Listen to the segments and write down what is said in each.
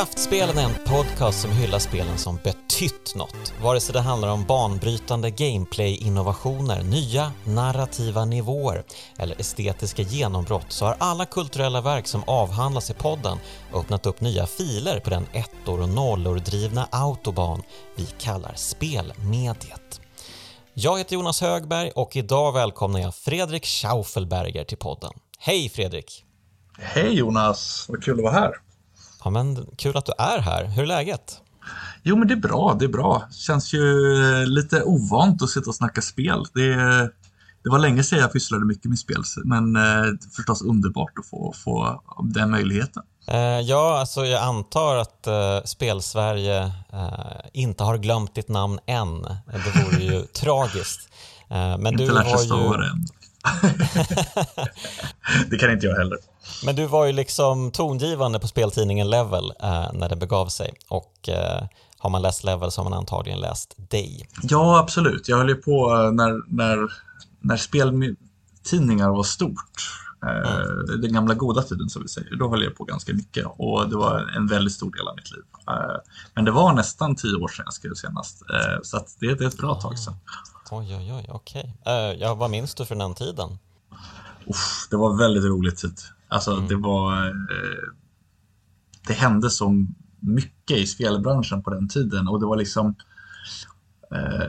Kraftspelen är en podcast som hyllar spelen som betytt något. Vare sig det handlar om banbrytande gameplay-innovationer, nya narrativa nivåer eller estetiska genombrott så har alla kulturella verk som avhandlas i podden öppnat upp nya filer på den ettor och nollor drivna autobahn vi kallar spelmediet. Jag heter Jonas Högberg och idag välkomnar jag Fredrik Schaufelberger till podden. Hej Fredrik! Hej Jonas, vad kul att vara här. Ja, men kul att du är här. Hur är läget? Jo, men det är bra. Det är bra. Känns ju lite ovant att sitta och snacka spel. Det, det var länge sedan jag pysslade mycket med spel, men eh, förstås underbart att få, få den möjligheten. Eh, ja, alltså jag antar att eh, Spelsverige eh, inte har glömt ditt namn än. Det vore ju tragiskt. Eh, men inte du lärt sig stava ju... det kan inte jag heller. Men du var ju liksom tongivande på speltidningen Level eh, när det begav sig och eh, har man läst Level så har man antagligen läst dig. Ja, absolut. Jag höll ju på eh, när, när, när speltidningar var stort. Eh, mm. Den gamla goda tiden som vi säger, då höll jag på ganska mycket och det var en väldigt stor del av mitt liv. Eh, men det var nästan tio år sedan jag skrev senast, så det, det är ett bra tag sedan. Oj, oj, oj, okej. Okay. ja, vad minns du från den tiden? Uff, det var väldigt rolig tid. Alltså mm. det var... Eh, det hände så mycket i spelbranschen på den tiden och det var liksom... Eh,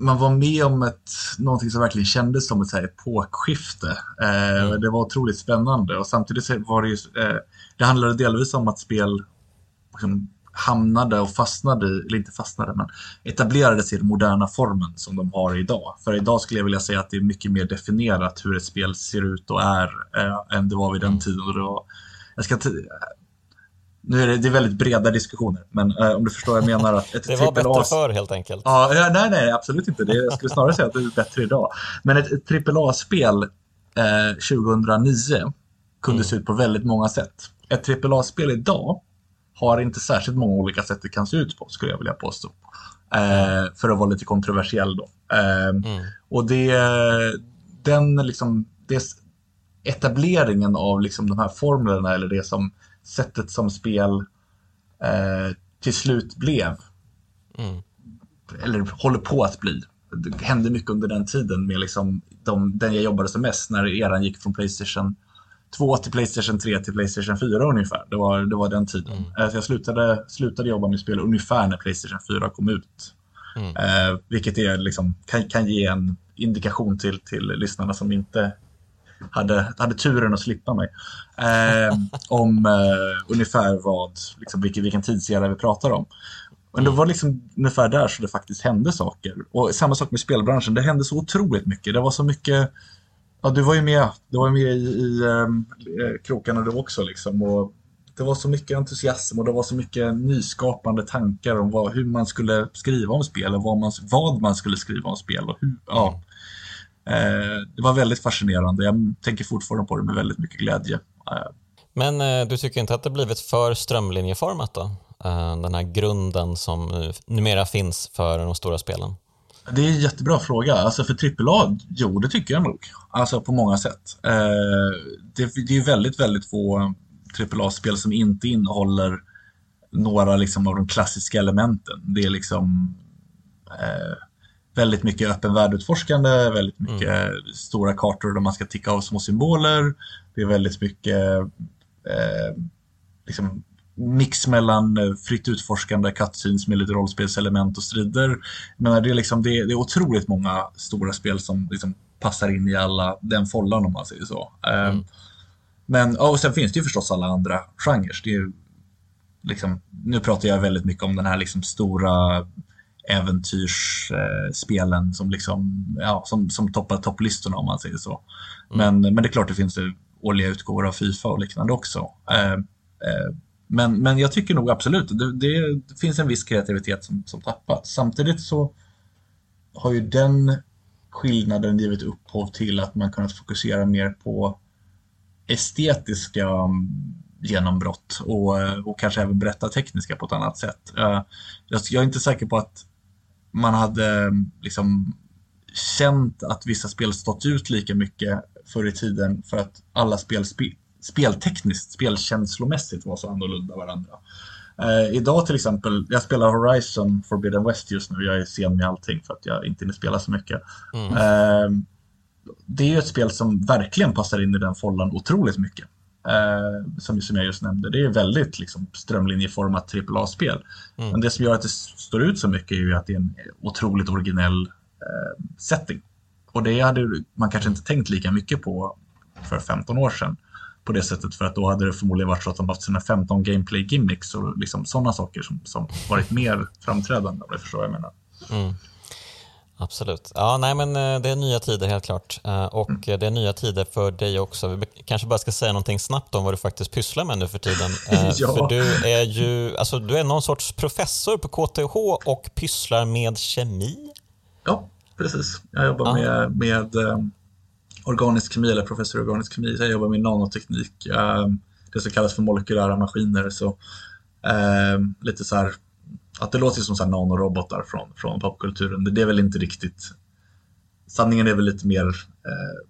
man var med om ett, någonting som verkligen kändes som ett så här, epokskifte. Eh, mm. Det var otroligt spännande och samtidigt var det ju... Eh, det handlade delvis om att spel liksom, hamnade och fastnade eller inte fastnade, men etablerade sig i den moderna formen som de har idag. För idag skulle jag vilja säga att det är mycket mer definierat hur ett spel ser ut och är äh, än det var vid den mm. tiden. Och var, jag ska nu är det, det är väldigt breda diskussioner, men äh, om du förstår vad jag menar. Att ett det var bättre förr helt enkelt. Ja, nej, nej, absolut inte. Det, jag skulle snarare säga att det är bättre idag. Men ett, ett AAA-spel eh, 2009 kunde mm. se ut på väldigt många sätt. Ett AAA-spel idag har inte särskilt många olika sätt det kan se ut på, skulle jag vilja påstå. Eh, för att vara lite kontroversiell då. Eh, mm. Och det, den liksom, det, etableringen av liksom de här formlerna eller det som sättet som spel eh, till slut blev. Mm. Eller håller på att bli. Det hände mycket under den tiden med liksom de, den jag jobbade som mest när eran gick från Playstation 2 till Playstation 3 till Playstation 4 ungefär. Det var, det var den tiden. Mm. Så jag slutade, slutade jobba med spel ungefär när Playstation 4 kom ut. Mm. Eh, vilket är, liksom, kan, kan ge en indikation till, till lyssnarna som inte hade, hade turen att slippa mig. Eh, om eh, ungefär vad, liksom, vilken, vilken tidsera vi pratar om. Men det mm. var liksom ungefär där så det faktiskt hände saker. Och samma sak med spelbranschen, det hände så otroligt mycket. Det var så mycket Ja, du var ju med. Du var med i, i um, krokarna du också. Liksom. Och det var så mycket entusiasm och det var så mycket nyskapande tankar om vad, hur man skulle skriva om spel och vad man, vad man skulle skriva om spel. Och hur, ja. Eh, det var väldigt fascinerande. Jag tänker fortfarande på det med väldigt mycket glädje. Eh. Men eh, du tycker inte att det blivit för strömlinjeformat då? Eh, den här grunden som numera finns för de stora spelen? Det är en jättebra fråga. Alltså för AAA, jo det tycker jag nog. Alltså på många sätt. Eh, det, det är väldigt, väldigt få AAA-spel som inte innehåller några liksom, av de klassiska elementen. Det är liksom eh, väldigt mycket öppen världutforskande, väldigt mycket mm. stora kartor där man ska ticka av små symboler. Det är väldigt mycket eh, liksom, mix mellan eh, fritt utforskande cutscenes med lite rollspelselement och strider. Men det, är liksom, det, är, det är otroligt många stora spel som liksom passar in i alla den follan om man säger så. Ehm, mm. Men och sen finns det ju förstås alla andra genrer. Det är liksom, nu pratar jag väldigt mycket om den här liksom stora äventyrsspelen som, liksom, ja, som, som toppar topplistorna om man säger så. Mm. Men, men det är klart det finns årliga utgåvor av Fifa och liknande också. Eh, eh, men, men jag tycker nog absolut, det, det, finns en viss kreativitet som, som tappats. Samtidigt så har ju den skillnaden givit upphov till att man kunnat fokusera mer på estetiska mm, genombrott och, och kanske även berätta tekniska på ett annat sätt. Eh, jag är inte säker på att man hade mm, liksom känt att vissa spel stått ut lika mycket förr i tiden för att alla spel speltekniskt, spelkänslomässigt var så annorlunda varandra. Eh, idag till exempel, jag spelar Horizon Forbidden West just nu. Jag är sen med allting för att jag inte hinner spela så mycket. Mm. Eh, det är ju ett spel som verkligen passar in i den follan otroligt mycket. Eh, som, som jag just nämnde. Det är väldigt liksom, strömlinjeformat AAA-spel. Mm. Men det som gör att det står ut så mycket är ju att det är en otroligt originell eh, setting. Och det hade man kanske inte tänkt lika mycket på för 15 år sedan. På det sättet för att då hade det förmodligen varit så att de haft sina 15 gameplay gimmicks och liksom sådana saker som, som varit mer framträdande om du förstår vad jag menar. Mm. Absolut. Ja, nej, men eh, det är nya tider helt klart. Eh, och mm. det är nya tider för dig också. Vi kanske bara ska säga någonting snabbt om vad du faktiskt pysslar med nu för tiden. Eh, ja. För du är ju alltså, du är någon sorts professor på KTH och pysslar med kemi. Ja, precis. Jag jobbar ja. med, med organisk kemi, eller professor i organisk kemi. Jag jobbar med nanoteknik, ehm, det som kallas för molekylära maskiner. Så, ehm, lite så här att det låter som så här nanorobotar från, från popkulturen. Det, det är väl inte riktigt... Sanningen är väl lite mer... Eh,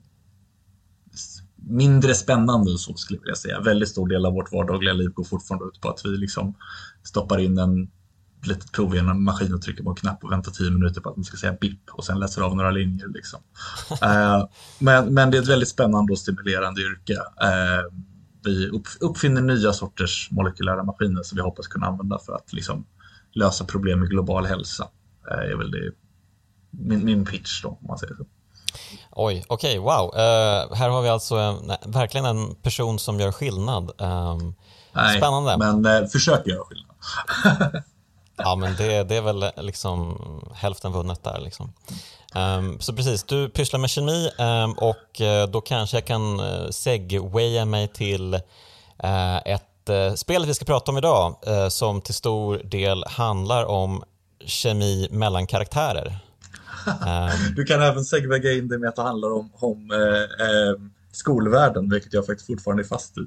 mindre spännande så skulle jag vilja säga. Väldigt stor del av vårt vardagliga liv går fortfarande ut på att vi liksom stoppar in en litet prov i en maskin och trycker på en knapp och väntar tio minuter på att den ska säga bip och sen läser av några linjer. Liksom. eh, men, men det är ett väldigt spännande och stimulerande yrke. Eh, vi upp, uppfinner nya sorters molekylära maskiner som vi hoppas kunna använda för att liksom, lösa problem med global hälsa. Eh, är väl det, min, min pitch då, om man säger så. Oj, okej, okay, wow. Uh, här har vi alltså en, verkligen en person som gör skillnad. Um, Nej, spännande. men uh, försöker göra skillnad. ja, men det, det är väl liksom hälften vunnet där. Liksom. Um, så precis, du pysslar med kemi um, och uh, då kanske jag kan segwaya mig till ett eh, spelet vi ska prata om idag eh, som till stor del handlar om kemi mellan karaktärer. um, du kan även segwaya in det med att det handlar om, om eh, eh, skolvärlden, vilket jag faktiskt fortfarande är fast i.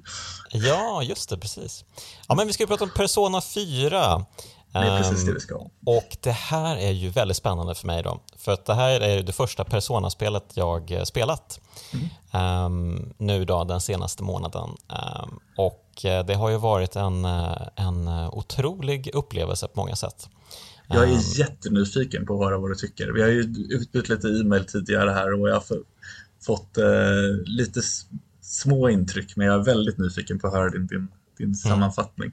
Ja, just det, precis. Ja, men vi ska prata om Persona 4. Det är precis det vi ska. Och det här är ju väldigt spännande för mig då. För att det här är det första Persona-spelet jag eh, spelat. Mm. Um, nu då den senaste månaden. Um, och eh, det har ju varit en, eh, en otrolig upplevelse på många sätt. Jag är um, jättenyfiken på att höra vad du tycker. Vi har ju utbytt lite e-mail tidigare här och jag har fått uh, lite små intryck men jag är väldigt nyfiken på att höra din, din, din mm. sammanfattning.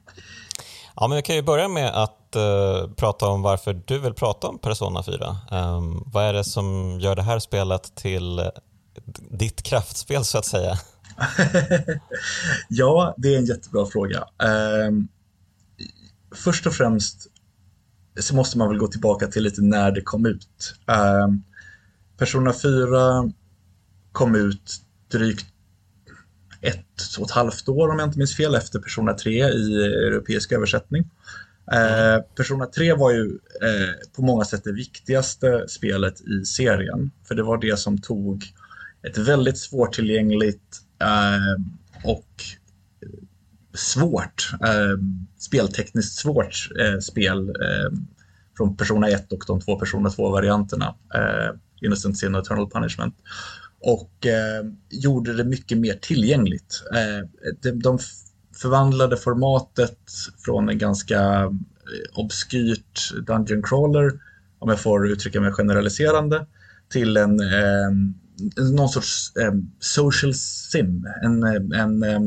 Ja, men vi kan ju börja med att uh, prata om varför du vill prata om Persona 4. Um, ehm, vad är det som gör det här spelet till eh, ditt kraftspel så att säga? ja, det är en jättebra fråga. Um, först och främst så måste man väl gå tillbaka till lite när det kom ut. Um, Persona 4 kom ut drygt ett och ett halvt år om jag inte minns fel efter Persona 3 i europeisk översättning. Eh, Persona 3 var ju eh, på många sätt det viktigaste spelet i serien. För det var det som tog ett väldigt svårtillgängligt eh, och svårt, eh, speltekniskt svårt eh, spel eh, från Persona 1 och de två Persona 2-varianterna, eh, Innocent Sin och Eternal Punishment och eh, gjorde det mycket mer tillgängligt. Eh, de, de förvandlade formatet från en ganska eh, obskyrt Dungeon crawler, om jag får uttrycka mig generaliserande, till en eh, någon sorts eh, social sim, en, eh, en eh,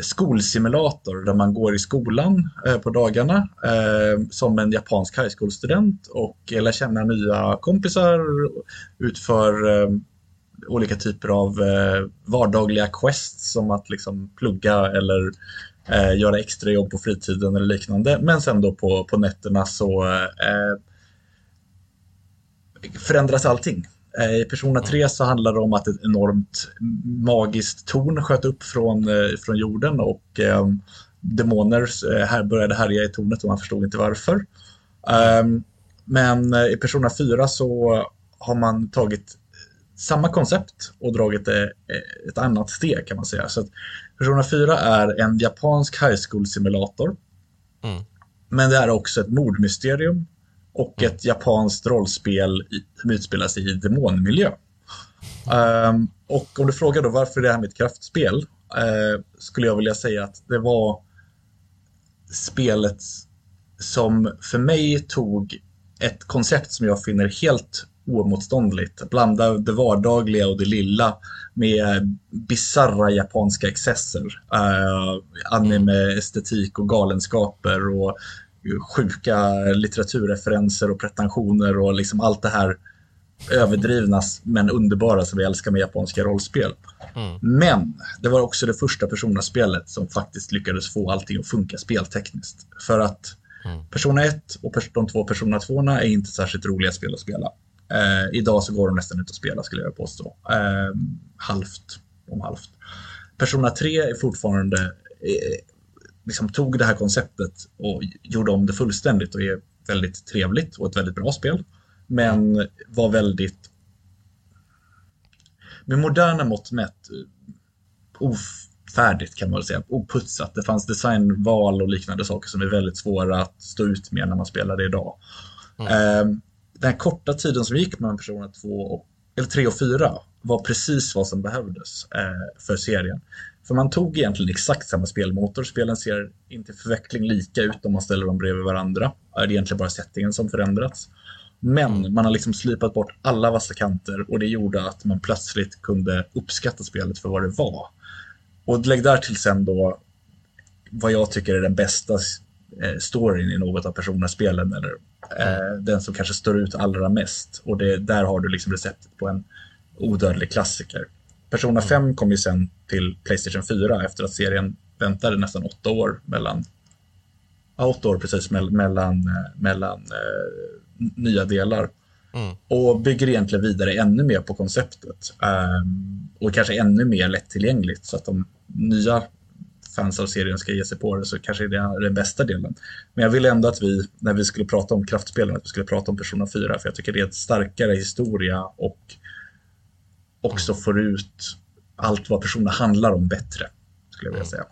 skolsimulator där man går i skolan eh, på dagarna eh, som en japansk high school-student och lär känna nya kompisar, utför eh, olika typer av eh, vardagliga quests som att liksom plugga eller eh, göra extra jobb på fritiden eller liknande. Men sen då på, på nätterna så eh, förändras allting. Eh, I Persona 3 så handlar det om att ett enormt magiskt torn sköt upp från, eh, från jorden och eh, demoner eh, här började härja i tornet och man förstod inte varför. Ehm, men eh, i Persona 4 så har man tagit samma koncept och dragit det ett annat steg kan man säga. Så att Persona 4 är en japansk high school simulator. Mm. Men det är också ett mordmysterium och mm. ett japanskt rollspel som utspelar sig i demonmiljö. Um, och om du frågar då varför det här med ett kraftspel uh, skulle jag vilja säga att det var spelet som för mig tog ett koncept som jag finner helt oemotståndligt. Blanda det vardagliga och det lilla med bizarra japanska excesser. Uh, anime-estetik och galenskaper och sjuka litteraturreferenser och pretensioner och liksom allt det här överdrivna men underbara som vi älskar med japanska rollspel. Mm. Men det var också det första Persona-spelet som faktiskt lyckades få allting att funka speltekniskt. För att mm. Persona 1 och de två Persona 2 är inte särskilt roliga spel att spela. Eh, idag så går de nästan ut att spela skulle jag påstå. Eh, halvt om halvt. Persona 3 är fortfarande eh, liksom tog det här konceptet och gjorde om det fullständigt och är väldigt trevligt och ett väldigt bra spel. Men var väldigt med moderna mått mätt ofärdigt kan man väl säga, oputsat. Det fanns designval och liknande saker som är väldigt svåra att stå ut med när man spelar det idag. Mm. Eh, den här korta tiden som gick mellan personerna två och, eller tre och fyra var precis vad som behövdes eh, för serien. För man tog egentligen exakt samma spelmotor. Spelen ser inte förveckling lika ut om man ställer dem bredvid varandra. Det är egentligen bara settingen som förändrats. Men man har liksom slipat bort alla vassa kanter och det gjorde att man plötsligt kunde uppskatta spelet för vad det var. Och lägg där till sen då vad jag tycker är den bästa eh, storyn i något av personerspelen eller eh, den som kanske står ut allra mest. Och det, där har du liksom receptet på en odödlig klassiker. Persona 5 mm. kom ju sen till Playstation 4 efter att serien väntade nästan åtta år mellan ja, åtta år precis mellan, eh, mellan eh, nya delar. Mm. Och bygger egentligen vidare ännu mer på konceptet. Um, och kanske ännu mer lättillgängligt så att de nya fans av serien ska ge sig på det så kanske det är den bästa delen. Men jag vill ändå att vi, när vi skulle prata om kraftspelen, att vi skulle prata om Persona 4 för jag tycker det är ett starkare historia och också får ut allt vad Persona handlar om bättre, skulle jag vilja mm. säga.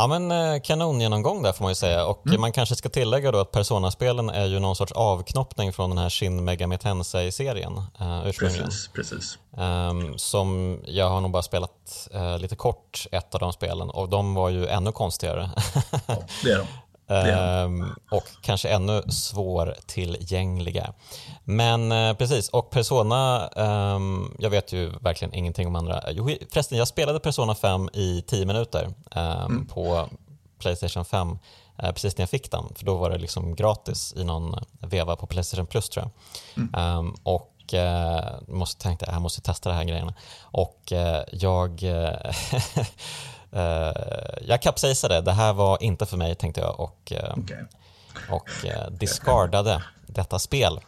Ja men eh, kanongenomgång där får man ju säga och mm. man kanske ska tillägga då att Persona-spelen är ju någon sorts avknoppning från den här Shin Megami Tensei-serien uh, ursprungligen. Precis, precis. Um, som jag har nog bara spelat uh, lite kort ett av de spelen och de var ju ännu konstigare. ja, det är de. Um, och kanske ännu svårtillgängliga. Men uh, precis, och Persona, um, jag vet ju verkligen ingenting om andra. Jo, förresten, jag spelade Persona 5 i 10 minuter um, mm. på Playstation 5 uh, eh, precis när jag fick den, för då var det liksom gratis i någon veva på Playstation Plus tror jag. Mm. och uh, måste tänkte jag måste testa de här grejerna. Och Uh, jag kapsejsade, det här var inte för mig tänkte jag och, uh, okay. och uh, discardade detta spel.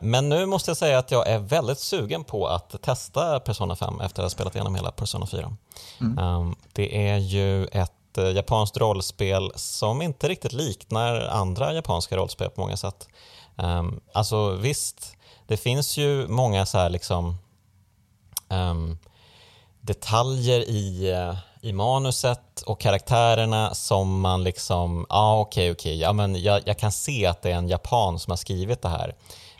men nu måste jag säga att jag är väldigt sugen på att testa Persona 5 efter att ha spelat igenom hela Persona 4. Mm. Um, det är ju ett japanskt rollspel som inte riktigt liknar andra japanska rollspel på många sätt. Um, alltså visst, det finns ju många så här liksom um, detaljer i i manuset och karaktärerna som man liksom, ja ah, okej okay, okej, okay. ja men jag, jag, kan se att det är en japan som har skrivit det här.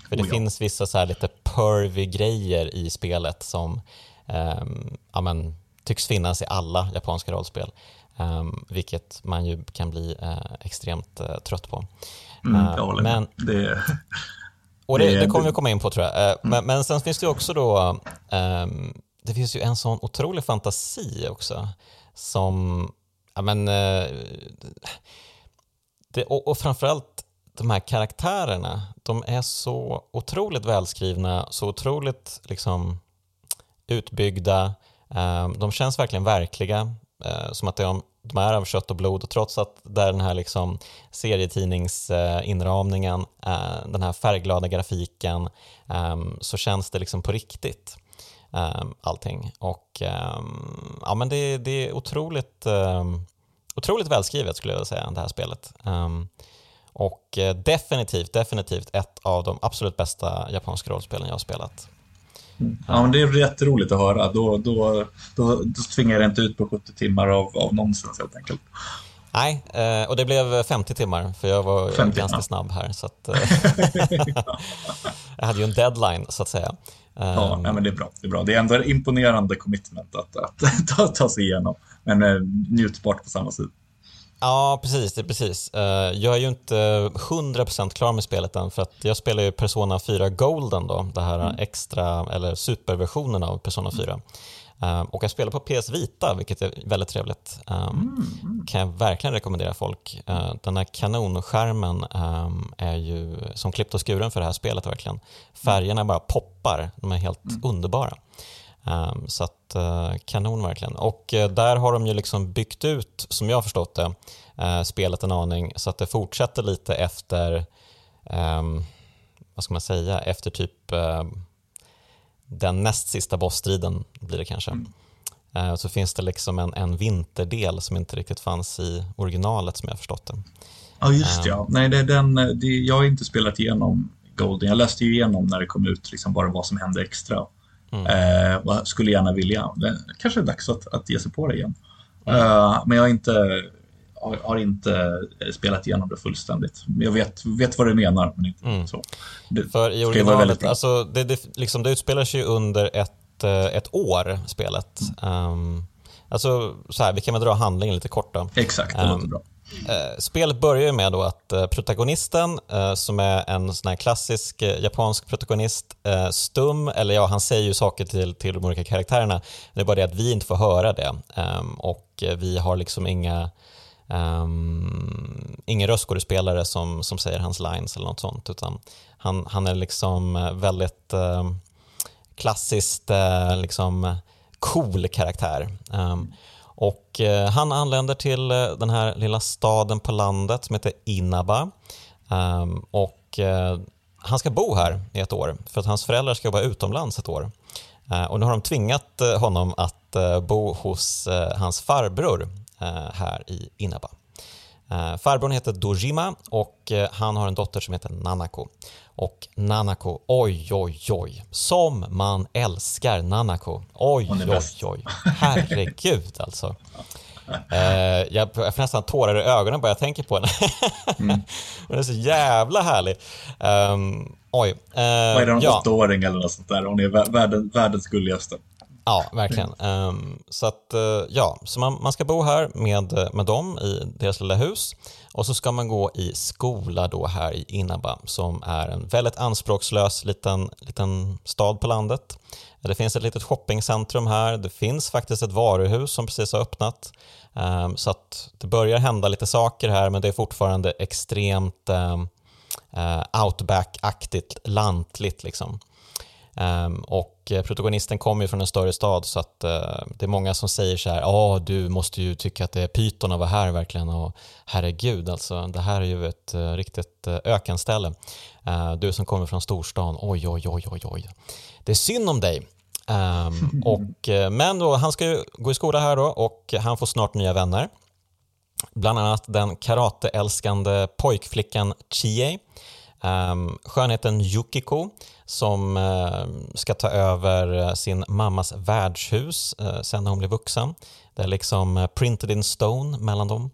För det oh, ja. finns vissa så här lite pervy grejer i spelet som um, ja, men, tycks finnas i alla japanska rollspel. Um, vilket man ju kan bli uh, extremt uh, trött på. Mm, uh, men, det, och det, det, kommer vi komma in på tror jag. Mm. Men, men, sen finns det också då um, det finns ju en sån otrolig fantasi också som, ja men, eh, det, och, och framförallt de här karaktärerna, de är så otroligt välskrivna, så otroligt liksom utbyggda. Eh, de känns verkligen verkliga, eh, som att de, de är av kött och blod och trots att det är den här liksom serietidningsinramningen, eh, den här färgglada grafiken, ehm, så känns det liksom på riktigt. Ehm, allting. Och ehm, ja, men det, det är otroligt, ehm, otroligt välskrivet skulle jag säga, det här spelet. Och eh, definitivt, definitivt ett av de absolut bästa japanska rollspelen jag har spelat. Ja, men det är jätteroligt att höra. Då, då, då, då tvingar det inte ut på 70 timmar av, av nonsens helt enkelt. Nej, eh, och det blev 50 timmar för jag var 50, ganska snabb här. Så att, eh, jag hade ju en deadline så att säga. Ja, um, men det är bra. Det är bra. Det är ändå en imponerande commitment att, att ta, ta sig igenom. Men eh, njutbart på samma sätt. Ja, precis. Det, precis. Uh, jag är ju inte 100% klar med spelet än för att jag spelar ju Persona 4 Golden då, det här mm. extra eller superversionen av Persona 4. Uh, och jag spelar på PS Vita, vilket är väldigt trevligt. Um, mm. kan jag verkligen rekommendera folk. Uh, den här kanonskärmen är ju som klippt och skuren för det här spelet verkligen. Färgerna bara poppar, de är helt mm. underbara. Så att uh, kanon verkligen. Och uh, där har de ju liksom byggt ut, som jag har förstått det, uh, spelet en aning så att det fortsätter lite efter, vad ska man säga, efter typ den näst sista bossstriden blir det kanske. Mm. Så finns det liksom en, en vinterdel som inte riktigt fanns i originalet som jag förstått det. Ja, just det. Ja. Nej, det, den, det, jag har inte spelat igenom Golden. Jag läste ju igenom när det kom ut liksom bara vad som hände extra. Mm. Eh, och skulle gärna vilja. Det kanske är dags att, att ge sig på det igen. Mm. Eh, men jag har inte, har, har, inte spelat igenom det fullständigt. Jag vet, vet vad du menar, men inte mm. så. Det, För i originalet, alltså, det, det, liksom, det utspelar sig under ett, eh, ett år, spelet. Um, alltså, så här, vi kan väl dra handlingen lite kort då. Exakt, det um, låter bra. Eh, spelet börjar med då att eh, protagonisten, eh, som är en sån här klassisk japansk protagonist, stum, eller ja, han säger ju saker till, till de olika karaktärerna, det är bara det att vi inte får höra det. Ehm, och vi har liksom inga Um, ingen röstskådespelare som, som säger hans lines eller något sånt, utan han, han är liksom eh, väldigt uh, klassiskt uh, liksom cool karaktär. Um, och uh, han anländer till den här lilla staden på landet som heter Inaba. um, och han ska bo här i ett år för att hans föräldrar ska jobba utomlands ett år. Och nu har de tvingat honom att bo hos hans farbror här i Inaba. Farbrorn heter Dojima och han har en dotter som heter Nanako. Och Nanako, oj oj oj, som man älskar Nanako. Oj oj oj, herregud alltså. Eh, jag, får nästan tårar i ögonen bara jag tänker på henne. mm. Hon är så jävla härlig. Um, oj. Uh, Vad är det, en ja. åttaåring eller något sånt där? Hon är världens gulligaste. Ja, verkligen. Um, så att, eh, ja, så man, man, ska bo här med, med dem i deras lilla hus och så ska man gå i skola då här i Inaba som är en väldigt anspråkslös liten, liten stad på landet. Det finns ett litet shoppingcentrum här, det finns faktiskt ett varuhus som precis har öppnat. Um, så att det börjar hända lite saker här men det är fortfarande extremt um, uh, outback-aktigt, lantligt liksom. Um, och eh, protagonisten kommer ju från en större stad så att uh, det är många som säger så här, ja du måste ju tycka att det är pyton att vara här verkligen och herregud alltså det här är ju ett uh, riktigt ökenställe. du som kommer från storstan, oj oj oj oj oj. Det är synd om dig. Um, och, men då, han ska ju gå i skola här då och han får snart nya vänner. Bland annat den karateälskande pojkflickan Chie, um, skönheten Yukiko som eh, ska ta över eh, sin mammas värdshus eh, sen när hon blir vuxen. Det är liksom printed in stone mellan dem.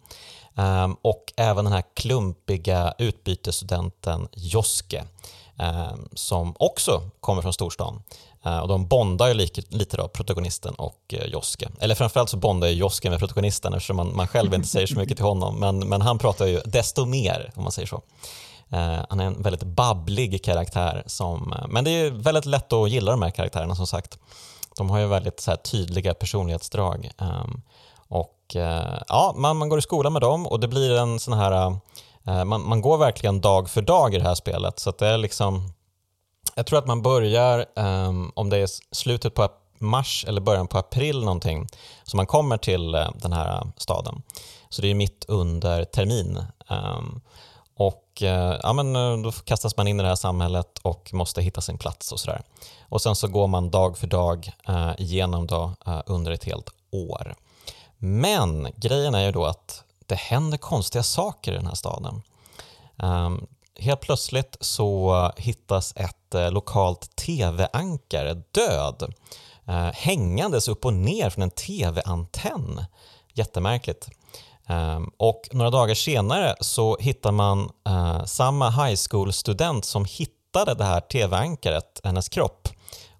Ehm, och även den här klumpiga utbytesstudenten Joske ehm, som också kommer från storstan. Och de bondar ju lite då, protagonisten och Joske. Eller framförallt så bondar ju Joske med protagonisten eftersom man, man själv inte säger så mycket till honom. Men, men han pratar ju desto mer om man säger så. Eh, han är en väldigt babblig karaktär, som, eh, men det är väldigt lätt att gilla de här karaktärerna som sagt. De har ju väldigt så här, tydliga personlighetsdrag. Ehm, och eh, ja, man, man går i skolan med dem och det blir en sån här, man, man går verkligen dag för dag i det här spelet. Så det är liksom, jag tror att man börjar, ehm, om det är slutet på mars eller början på april någonting, så man kommer till den här staden. Så det är mitt under termin. Ehm, och eh, ja, men, eh, då kastas man in i det här samhället och måste hitta sin plats och sådär. Och sen så går man dag för dag eh, igenom då, eh, under ett helt år. Men grejen är ju då att det händer konstiga saker i den här staden. Um, helt plötsligt så hittas ett eh, lokalt tv-ankare död eh, hängandes upp och ner från en tv-antenn. Jättemärkligt. Ehm, och några dagar senare så hittar man eh, samma high school-student som hittade det här tv-ankaret, hennes kropp.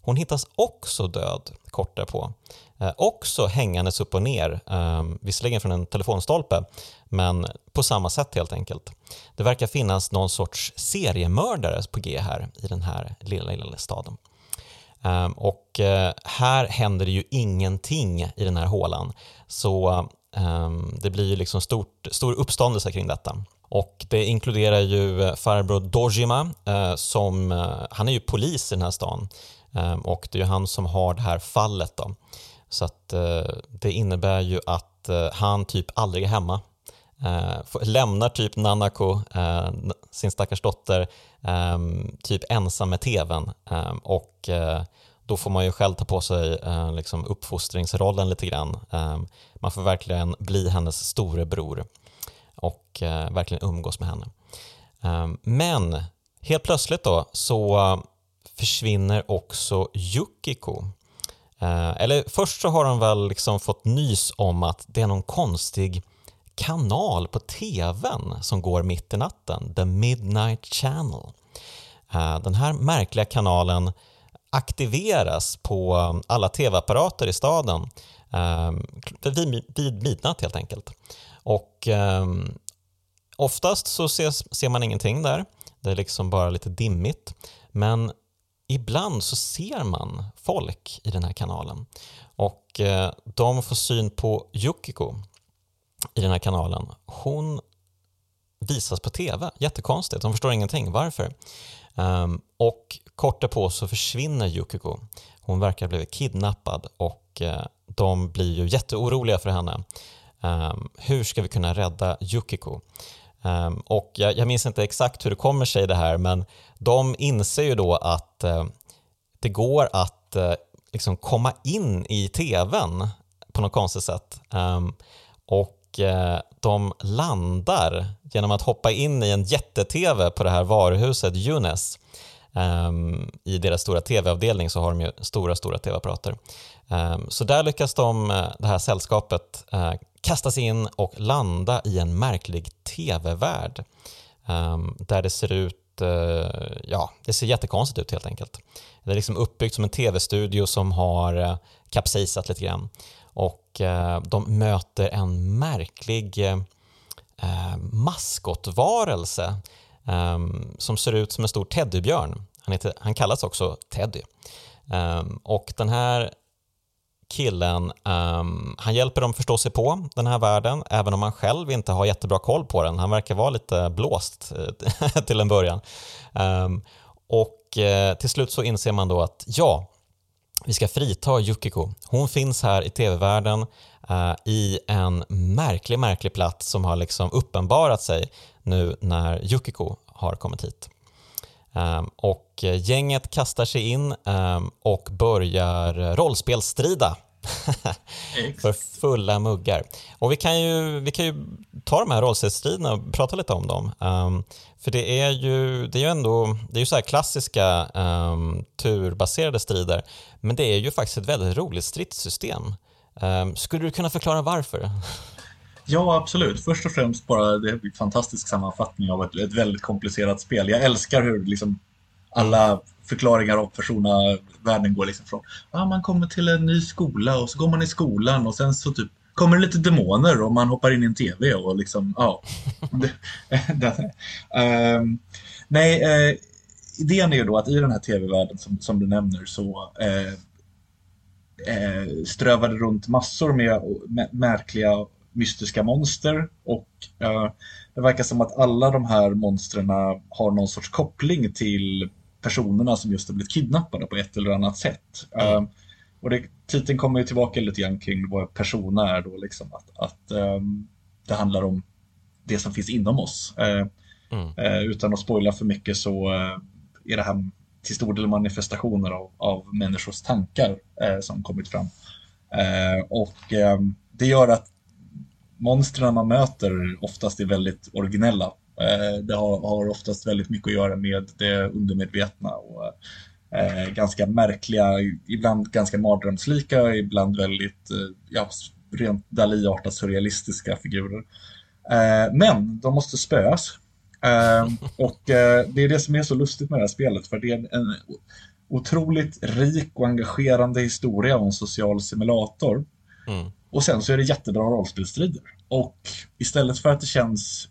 Hon hittas också död kort därpå. Eh, också hängandes upp och ner, ehm, visserligen från en telefonstolpe, men på samma sätt helt enkelt. Det verkar finnas någon sorts seriemördare på G här i den här lilla, lilla staden. Ehm, och eh, här händer det ju ingenting i den här hålan, så Ehm, det blir ju liksom stort, stor uppståndelse kring detta. Och det inkluderar ju eh, farbror Dojima, eh, som, eh, han är ju polis i den här stan ehm, och det är ju han som har det här fallet. Då. Så att det innebär ju att han typ aldrig är hemma ehm, lämnar typ Nanako, sin stackars dotter, typ ensam med tvn och då får man ju själv ta på sig eh, liksom uppfostringsrollen lite grann. Eh, man får verkligen bli hennes storebror och eh, verkligen umgås med henne. Eh, men helt plötsligt då så försvinner också Yukiko. Eh, eller först så har de väl liksom fått nys om att det är någon konstig kanal på tvn som går mitt i natten, The Midnight Channel. Eh, den här märkliga kanalen aktiveras på um, alla tv-apparater i staden eh, vid midnatt helt enkelt. Och eh, oftast så ses, ser man ingenting där, det är liksom bara lite dimmigt. Men ibland så ser man folk i den här kanalen och eh, de får syn på Yukiko i den här kanalen, hon visas på TV. Jättekonstigt, de förstår ingenting. Varför? Um, och kort därpå så försvinner Yukiko. Hon verkar ha blivit kidnappad och uh, de blir ju jätteoroliga för henne. Um, hur ska vi kunna rädda Yukiko? Um, och jag, jag, minns inte exakt hur det kommer sig det här men de inser ju då att uh, det går att uh, liksom komma in i TVn på något konstigt sätt. och och eh, de landar genom att hoppa in i en jätte-TV på det här varuhuset Junes. Ehm, I deras stora TV-avdelning så har de ju stora, stora TV-apparater. Ehm, så där lyckas de, eh, det här sällskapet, eh, kasta sig in och landa i en märklig TV-värld. Ehm, där det ser ut, ja, det ser jättekonstigt ut helt enkelt. Det är liksom uppbyggt som en TV-studio som har kapsejsat lite grann och eh, de möter en märklig eh, eh, maskotvarelse ehm, som ser ut som en stor teddybjörn. Han, heter, han kallas också Teddy. Ehm, och den här killen, ehm, han hjälper dem förstå sig på den här världen, även om han själv inte har jättebra koll på den. Han verkar vara lite blåst till en början. Och till slut så inser man då att ja, vi ska frita Yukiko. Hon finns här i tv-världen eh, i en märklig, märklig plats som har liksom uppenbarat sig nu när Yukiko har kommit hit. Eh, och gänget kastar sig in eh, och börjar rollspelsstrida för fulla muggar. Och vi kan ju, vi kan ju ta de här rollspelsstriderna och prata lite om dem. Um, för det är ju, det är ju ändå det är ju så klassiska um, turbaserade strider, men det är ju faktiskt ett väldigt roligt stridssystem. Um, skulle du kunna förklara varför? Ja, absolut. Först och främst bara det är en fantastisk sammanfattning av ett, ett väldigt komplicerat spel. Jag älskar hur liksom alla förklaringar av persona världen går liksom från ah, man kommer till en ny skola och så går man i skolan och sen så typ kommer det lite demoner och man hoppar in i en tv och liksom, ja. um, nej, uh, idén är ju då att i den här tv-världen som, som du nämner så uh, strövar det runt massor med märkliga mystiska monster och det verkar som att alla de här monstren har någon sorts koppling till personerna som just har blivit kidnappade på ett eller annat sätt. Mm. Och det, titeln kommer ju tillbaka lite grann kring vad persona är då, liksom att, att um, det handlar om det som finns inom oss. Uh, mm. uh, utan att spoila för mycket så uh, är det här till stor del manifestationer av, av människors tankar som kommit fram. och um, det gör att monstren man möter oftast är väldigt originella. Det har, har oftast väldigt mycket att göra med det undermedvetna och eh, ganska märkliga, ibland ganska mardrömslika, ibland väldigt eh, ja, rent Dali-artat surrealistiska figurer. Eh, men de måste spöas. Eh, och eh, det är det som är så lustigt med det här spelet, för det är en, en otroligt rik och engagerande historia om en social simulator. Mm. Och sen så är det jättebra rollspelstrider. och istället för att det känns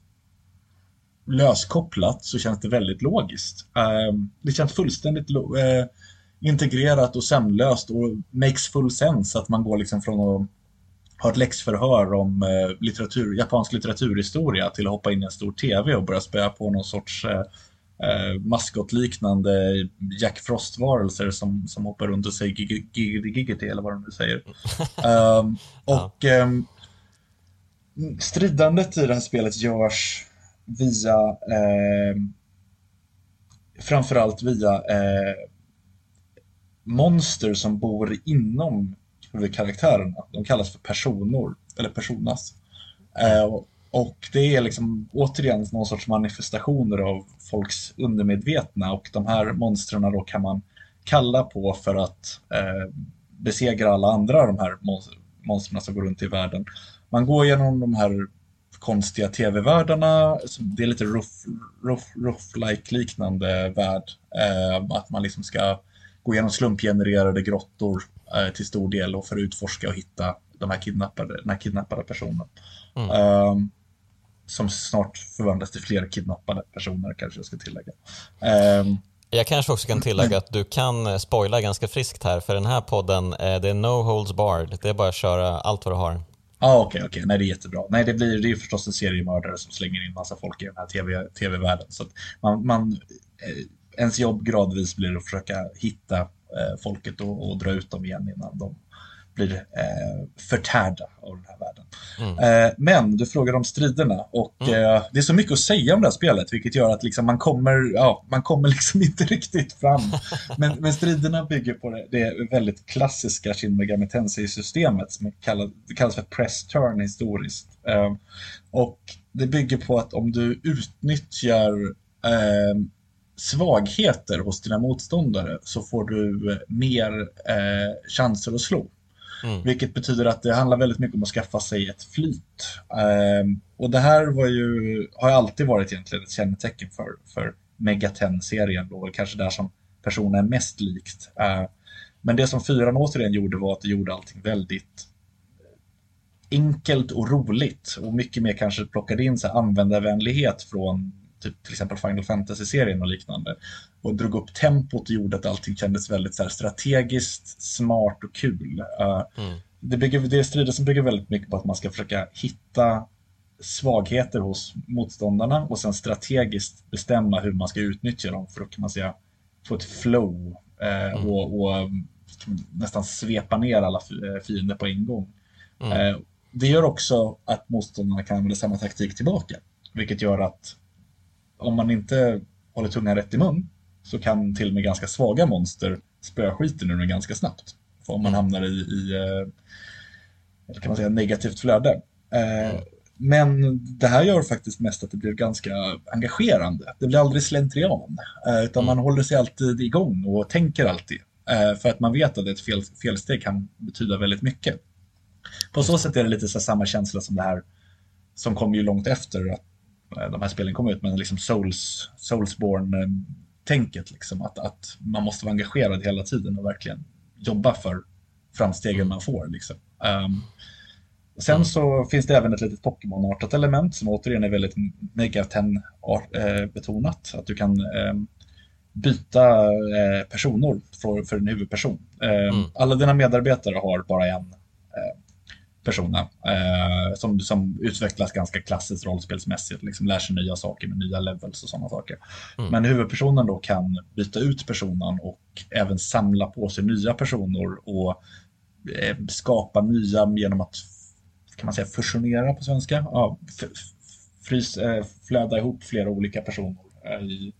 löskopplat så känns det väldigt logiskt. Uh, det känns fullständigt uh, integrerat och sömnlöst och makes full sense att man går liksom från att ha ett läxförhör om uh, litteratur, japansk litteraturhistoria till att hoppa in i en stor tv och börja spöa på någon sorts eh, maskotliknande Jack Frost-varelser som, som hoppar runt och säger giggity eller vad de nu säger. um, och um, stridandet i det här spelet görs via eh, framförallt via eh, monster som bor inom huvudkaraktärerna. De kallas för personor, eller personas. Eh, och det är liksom återigen någon sorts manifestationer av folks undermedvetna och de här monstren då kan man kalla på för att eh, besegra alla andra de här monstren som går runt i världen. Man går genom de här konstiga tv-världarna, det är lite rough-like liknande värld. Eh, att man liksom ska gå igenom slumpgenererade grottor eh, till stor del och för att utforska och hitta de här kidnappade, den här kidnappade personen. Mm. Um, som snart förvandlas till fler kidnappade personer kanske jag ska tillägga. Um, jag kanske också kan tillägga att du kan eh, spoila ganska friskt här för den här podden, eh, det är no holds barred. Det är bara att köra allt vad du har. Ja, ah, okej, okay, okej. Okay. Nej, det är jättebra. Nej, det blir det är förstås en seriemördare som slänger in massa folk i den här TV, tv-världen. Så man, man, eh, ens jobb gradvis blir att försöka hitta eh, folket och, och, dra ut dem igen innan de blir eh, förtärda av den här världen. Mm. Eh, men du frågar om striderna och mm. eh, det är så mycket att säga om det här spelet vilket gör att liksom man, kommer, ja, man kommer liksom inte riktigt fram. men, men striderna bygger på det, det väldigt klassiska Shin Megami Tensei-systemet som kallas, det kallas för press turn historiskt. Eh, och det bygger på att om du utnyttjar eh, svagheter hos dina motståndare så får du mer eh, chanser att slå. Mm. Vilket betyder att det handlar väldigt mycket om att skaffa sig ett flyt. Um, och det här var ju, har ju alltid varit egentligen ett kännetecken för, för Megaten-serien då, kanske där som personen är mest likt. Uh, men det som fyran återigen gjorde var att det gjorde allting väldigt enkelt och roligt och mycket mer kanske plockade in så här användarvänlighet från typ, till exempel Final Fantasy-serien och liknande. Och drog upp tempot och gjorde att allting kändes väldigt så här, strategiskt, smart och kul. Uh, mm. det, bygger, det är strider som bygger väldigt mycket på att man ska försöka hitta svagheter hos motståndarna och sen strategiskt bestämma hur man ska utnyttja dem för att kan man säga, få ett flow eh, mm. och, och, nästan svepa ner alla eh, fiender på en gång. Mm. Eh, det gör också att motståndarna kan använda samma taktik tillbaka, vilket gör att om man inte håller tungan rätt i mun så kan till och med ganska svaga monster spöa skiten ur den ganska snabbt. För om man mm. hamnar i, i eh, kan man säga, negativt flöde. Eh, mm. Men det här gör faktiskt mest att det blir ganska engagerande. Det blir aldrig slentrian, eh, utan man mm. håller sig alltid igång och tänker alltid. För att man vet att ett fel, felsteg kan betyda väldigt mycket. På så sätt är det lite så samma känsla som det här som kom ju långt efter att de här spelen kom ut, men liksom Souls, Soulsborne-tänket. Liksom, att, att man måste vara engagerad hela tiden och verkligen jobba för framstegen man får. Liksom. Um, sen mm. så finns det även ett litet Pokémon-artat element som återigen är väldigt Megaten-betonat. Att du kan um, byta uh, personer för, för en huvudperson. Um, mm. Alla dina medarbetare har bara en persona eh, som, som utvecklas ganska klassiskt rollspelsmässigt, liksom lär sig nya saker med nya levels och sådana saker. Mm. Men huvudpersonen då kan byta ut personen och även samla på sig nya personer och eh, skapa nya genom att kan man säga fusionera på svenska? Ja, frys, eh, flöda ihop flera olika personer eh, i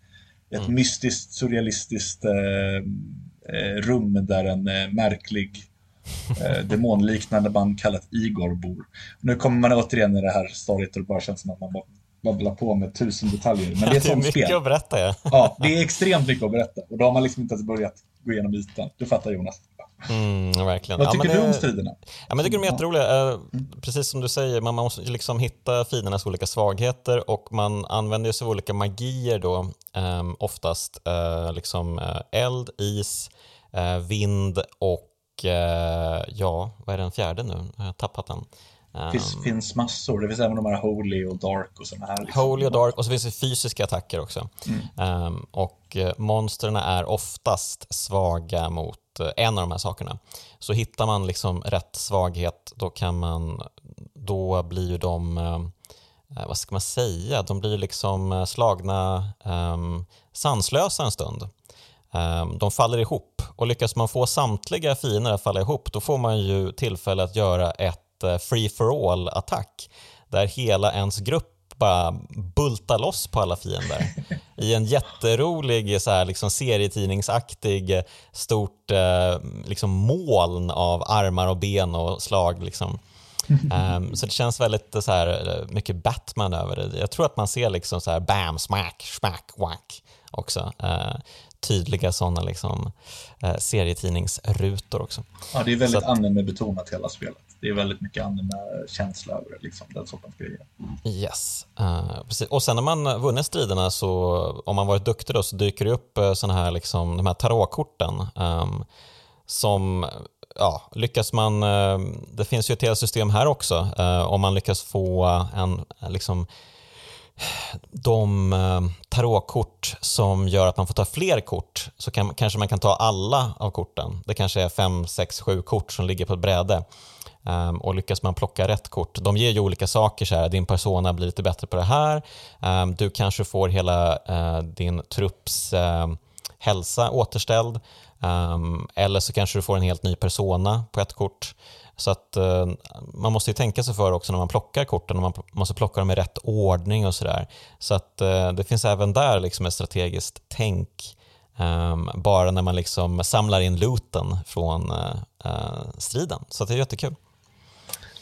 ett mm. mystiskt, surrealistiskt eh, eh, rum där en märklig eh, demonliknande band kallat Igor bor. Nu kommer man återigen i det här stadiet och det bara känns som att man babblar på med tusen detaljer. Men det är, det är mycket spel. att berätta ja. ja. Det är extremt mycket att berätta och då har man liksom inte ens börjat gå igenom ytan. Du fattar Jonas. Mm, verkligen. Vad tycker ja, du om striderna? Ja, men jag tycker de är jätteroliga. Eh, precis som du säger, man måste liksom hitta fiendernas olika svagheter och man använder sig av olika magier då, um, oftast. Uh, liksom eld, is, vind och Eh, ja, vad är den fjärde nu? Jag har tappat den. Det finns, um, finns, massor. Det finns även de här Holy och Dark och sådana här. Liksom. Holy och Dark och så finns det fysiska attacker också. Mm. Um, och uh, monstren är oftast svaga mot uh, en av de här sakerna. Så hittar man liksom rätt svaghet då kan man, då blir ju de uh, vad ska man säga, de blir liksom slagna um, sanslösa en stund. Um, de faller ihop och lyckas man få samtliga fiender att falla ihop då får man ju tillfälle att göra ett Eh, free for all-attack där hela ens grupp bara bultar loss på alla fiender i en jätterolig så här, liksom serietidningsaktig stort eh, liksom moln av armar och ben och slag. Liksom. Um, så det känns väldigt så här, mycket Batman över det. Jag tror att man ser liksom så här bam, smack, smack, whack också. Uh, tydliga sådana liksom, uh, serietidningsrutor också. Ja, det är väldigt anime-betonat hela spelet det är väldigt mycket anime-känsla över det, liksom, den sortens grejer. Yes, uh, precis. Och sen när man vunnit striderna så, om man varit duktig då, så dyker det upp uh, såna här, liksom, de här tarotkorten um, som ja, lyckas man, uh, det finns ju ett helt system här också, om man lyckas få en, liksom, de eh, tarotkort som gör att man får ta fler kort så kan, kanske man kan ta alla av korten. Det kanske är fem, sex, sju kort som ligger på ett bräde. Um, och lyckas man plocka rätt kort, de ger ju olika saker, så här, din persona blir lite bättre på det här, um, du kanske får hela uh, din trupps uh, hälsa återställd, um, eller så kanske du får en helt ny persona på ett kort. Så att eh, man måste ju tänka sig för också när man plockar korten och man måste plocka dem i rätt ordning och sådär. Så att eh, det finns även där liksom ett strategiskt tänk um, bara när man liksom samlar in looten från uh, striden. Så det är jättekul.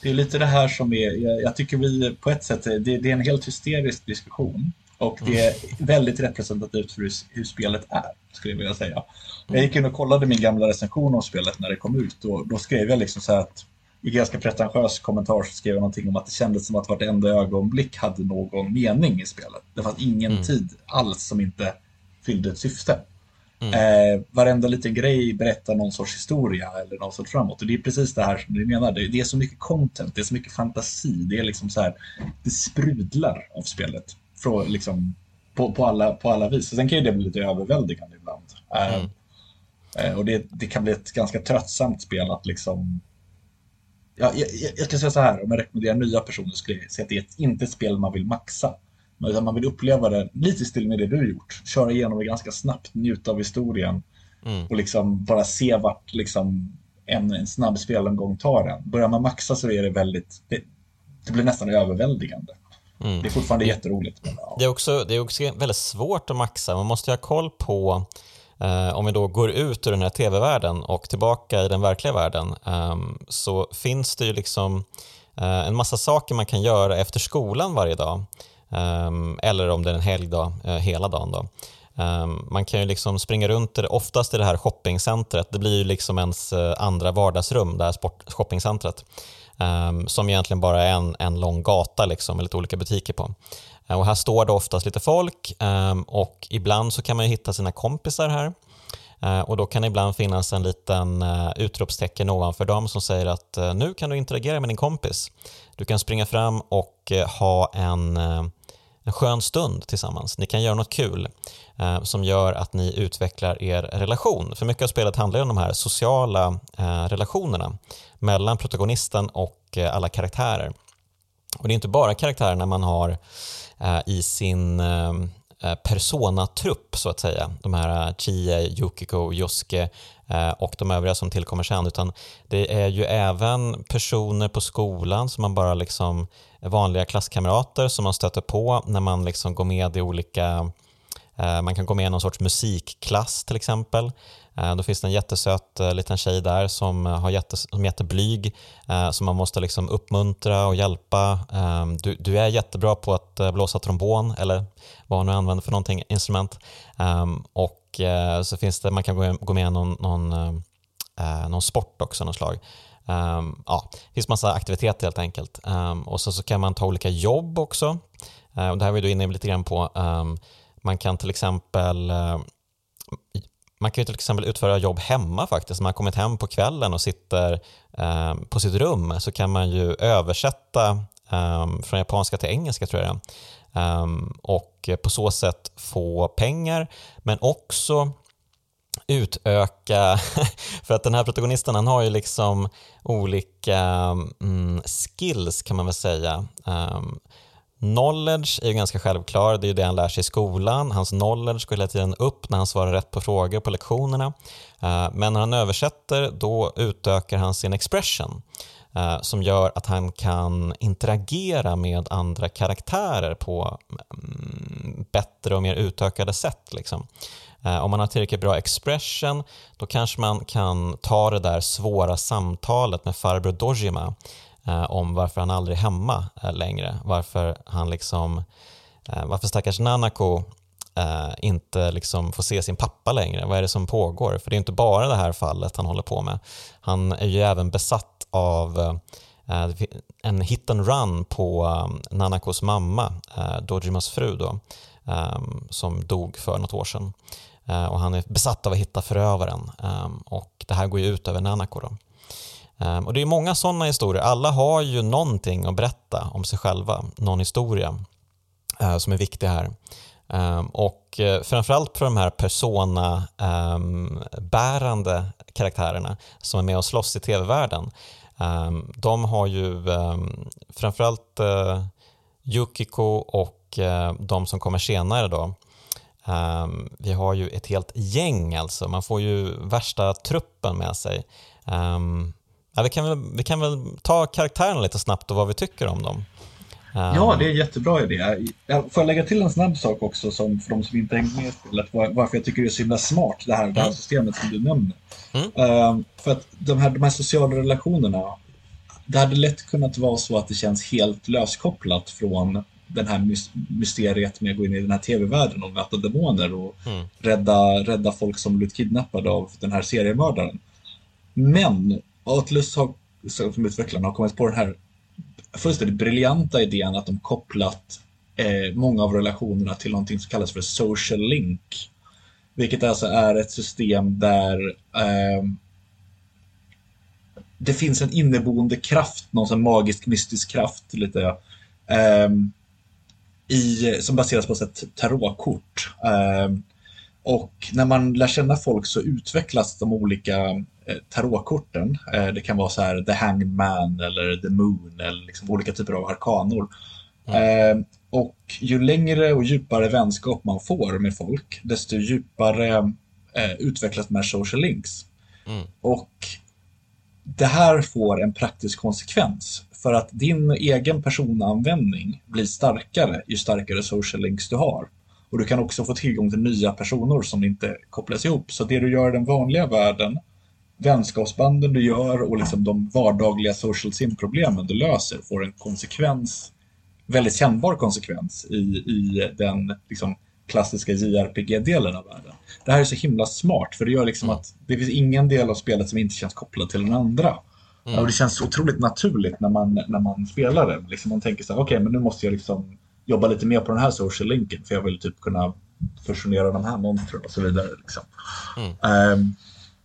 Det är lite det här som är, jag, jag tycker vi på ett sätt, det, det, är en helt hysterisk diskussion och det är väldigt representativt för hur, hur spelet är, skulle jag vilja säga. Jag gick in och kollade min gamla recension av spelet när det kom ut och då skrev jag liksom så här att i ganska pretentiös kommentar så skrev jag någonting om att det kändes som att vartenda ögonblick hade någon mening i spelet. Det fanns ingen mm. tid alls som inte fyllde ett syfte. Mm. Eh, varenda liten grej berättar någon sorts historia eller någon sorts framåt. Och det är precis det här som du menar. Det är så mycket content, det är så mycket fantasi. Det är liksom så här, det sprudlar av spelet. Från, liksom, på, på, alla, på alla vis. Och sen kan ju det bli lite överväldigande ibland. Eh, mm. eh, och det, det kan bli ett ganska tröttsamt spel att liksom Ja, jag, jag, ska säga så här, om jag rekommenderar nya personer skulle jag säga att det är ett, inte ett spel man vill maxa. Utan man vill uppleva det lite i stil med det du gjort. Köra igenom det ganska snabbt, njuta av historien mm. och liksom bara se vart liksom en, en snabb spelomgång tar en. Börjar man maxa så är det väldigt, det, det blir nästan överväldigande. Mm. Det är fortfarande jätteroligt. Men, ja. det, är också, det är också väldigt svårt att maxa. Man måste ha koll på eh, om vi då går ut ur den här tv-världen och tillbaka i den verkliga världen eh, så finns det ju liksom eh, en massa saker man kan göra efter skolan varje dag. Um, eller om det är en helgdag, uh, hela dagen. Då. Um, man kan ju liksom springa runt, oftast i det här shoppingcentret, det blir ju liksom ens andra vardagsrum, det här shoppingcentret, um, som egentligen bara är en, en lång gata liksom, med lite olika butiker på. Uh, och här står det oftast lite folk ehm, och ibland så kan man hitta sina kompisar här. Eh, och Då kan det ibland finnas en liten eh, utropstecken ovanför dem som säger att nu kan du interagera med din kompis. Du kan springa fram och ha en en skön stund tillsammans. Ni kan göra något kul eh, som gör att ni utvecklar er relation. För mycket av spelet handlar om de här sociala eh, relationerna mellan protagonisten och eh, alla karaktärer. Och Det är inte bara karaktärerna man har eh, i sin eh, eh Persona-trupp så att säga. De här eh, Chie, Yukiko, Yosuke eh, och de övriga som tillkommer sen utan det är ju även personer på skolan som man bara liksom vanliga klasskamrater som man stöter på när man liksom går med i olika Eh, man kan gå med i någon sorts musikklass till exempel. Eh, då finns det en jättesöt eh, liten tjej där som, har jätte, som är jätteblyg, som man måste liksom uppmuntra och hjälpa. Ehm, du, du är jättebra på att blåsa trombon eller vad hon nu använder för någonting, instrument. Ehm, och så finns det, man kan gå med i någon, någon, någon sport också, någon slag. Um, ja, det finns massa aktiviteter helt enkelt. Um, och så, så kan man ta olika jobb också. Uh, och det här var vi inne lite grann på. Um, man kan till exempel eh, man kan ju till exempel utföra jobb hemma faktiskt. När man har kommit hem på kvällen och sitter eh, på sitt rum så kan man ju översätta eh, från japanska till engelska tror jag eh, och på så sätt få pengar men också utöka, för att den här protagonisten han har ju liksom olika mm, skills kan man väl säga. Ehm, Knowledge är ju ganska självklar, det är ju det han lär sig i skolan. Hans knowledge går hela tiden upp när han svarar rätt på frågor på lektionerna. Eh, men när han översätter då utökar han sin expression eh, som gör att han kan interagera med andra karaktärer på mm, bättre och mer utökade sätt. Liksom. Eh, om man har tillräckligt bra expression då kanske man kan ta det där svåra samtalet med farbror Dojima Eh, om varför han aldrig är hemma eh, längre. Varför han liksom, eh, varför stackars Nanako eh, inte liksom får se sin pappa längre. Vad är det som pågår? För det är inte bara det här fallet han håller på med. Han är ju även besatt av en hit and run på Nanakos mamma, Dojimas fru då, som dog för något år sedan. Och han är besatt av att hitta förövaren och det här går ju ut över Nanako. Då. Ehm, och det är många sådana historier. Alla har ju någonting att berätta om sig själva, någon historia eh, som är viktig här. Ehm, och eh, framförallt för de här persona-bärande ehm, karaktärerna som är med och slåss i tv-världen. De har ju framförallt eh, Yukiko och de som kommer senare då vi har ju ett helt gäng alltså, man får ju värsta truppen med sig. Um, ja, vi, kan väl, vi kan väl ta karaktärerna lite snabbt och vad vi tycker om dem. Ja, det är en jättebra idé. Får jag lägga till en snabb sak också som för de som inte hänger med i spelet, varför jag tycker det är så himla smart det här, det här mm. systemet som du nämner. Mm. för att de här, de här sociala relationerna, det hade lätt kunnat vara så att det känns helt löskopplat från den här mysteriet med att gå in i den här tv-världen och möta demoner och mm. rädda, rädda folk som blivit kidnappade av den här seriemördaren. Men Atlus har, som utvecklarna har kommit på den här fullständigt briljanta idén att de kopplat eh, många av relationerna till någonting som kallas för social link. Vilket alltså är ett system där eh, det finns en inneboende kraft, någon sån magisk mystisk kraft lite. Eh, i, som baseras på ett tarotkort. Eh, och när man lär känna folk så utvecklas de olika tarotkorten. Eh, det kan vara så här The Hanged Man eller The Moon eller liksom olika typer av arkanor. Mm. och ju längre och djupare vänskap man får med folk, desto djupare eh, utvecklas de här social links. Mm. Och det här får en praktisk konsekvens. För att din egen personanvändning blir starkare ju starkare social links du har. Och du kan också få tillgång till nya personer som inte kopplas ihop. Så det du gör i den vanliga världen, vänskapsbanden du gör och liksom de vardagliga social sim-problemen du löser får en konsekvens, väldigt kännbar konsekvens i, i den liksom, klassiska JRPG-delen av världen. Det här är så himla smart för det gör liksom mm. att det finns ingen del av spelet som inte känns kopplad till den andra. Mm. Och det känns otroligt naturligt när man, när man spelar det. Liksom man tänker så här, okej, okay, men nu måste jag liksom jobba lite mer på den här social linken för jag vill typ kunna fusionera de här monstren och så vidare. Liksom. Mm. Um,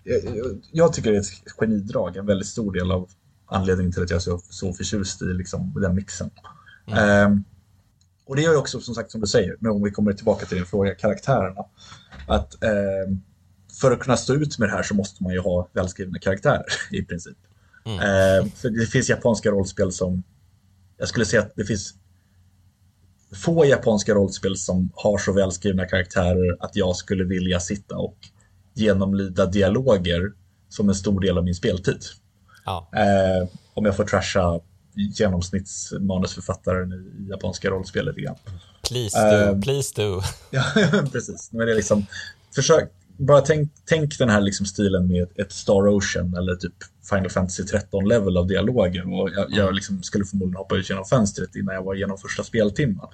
jag, jag, tycker det är ett genidrag, en väldigt stor del av anledningen till att jag är så, så förtjust i liksom, den mixen. Mm. Um, och det gör ju också, som sagt, som du säger, men om vi kommer tillbaka till din fråga, karaktärerna. Att um, för att kunna stå ut med det här så måste man ju ha välskrivna karaktärer i princip. Mm. Eh, för det finns japanska rollspel som... Jag skulle säga att det finns få japanska rollspel som har så välskrivna karaktärer att jag skulle vilja sitta och genomlida dialoger som en stor del av min speltid. Ja. Eh, om jag får trasha genomsnittsmanusförfattaren i japanska rollspel lite grann. Please do, eh, please do. ja, precis. Men det är liksom, försök, bara tänk, tänk den här liksom stilen med ett Star Ocean eller typ Final Fantasy 13-level av dialoger och jag, jag mm. liksom skulle förmodligen hoppa ut genom fönstret innan jag var igenom första speltimmen.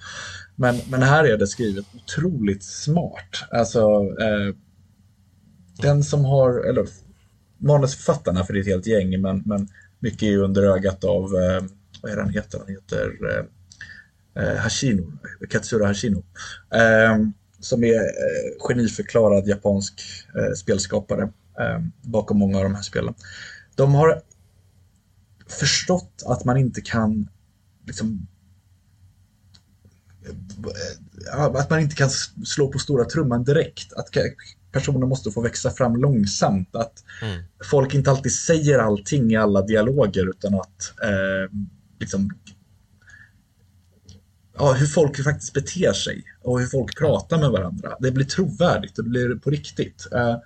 Men, men här är det skrivet otroligt smart. Alltså, eh, den som har, eller manusförfattarna, för det är ett helt gäng, men, men mycket är ju under ögat av, eh, vad är det han heter? Han heter eh, eh Hashino, Katsura Hashino. Eh, som är eh, geniförklarad japansk eh, spelskapare eh, bakom många av de här spelen. De har förstått att man inte kan liksom, eh, att man inte kan slå på stora trumman direkt. Att personer måste få växa fram långsamt. Att mm. folk inte alltid säger allting i alla dialoger utan att eh, liksom, ja, hur folk faktiskt beter sig och hur folk pratar med varandra. Det blir trovärdigt, det blir på riktigt. Eh,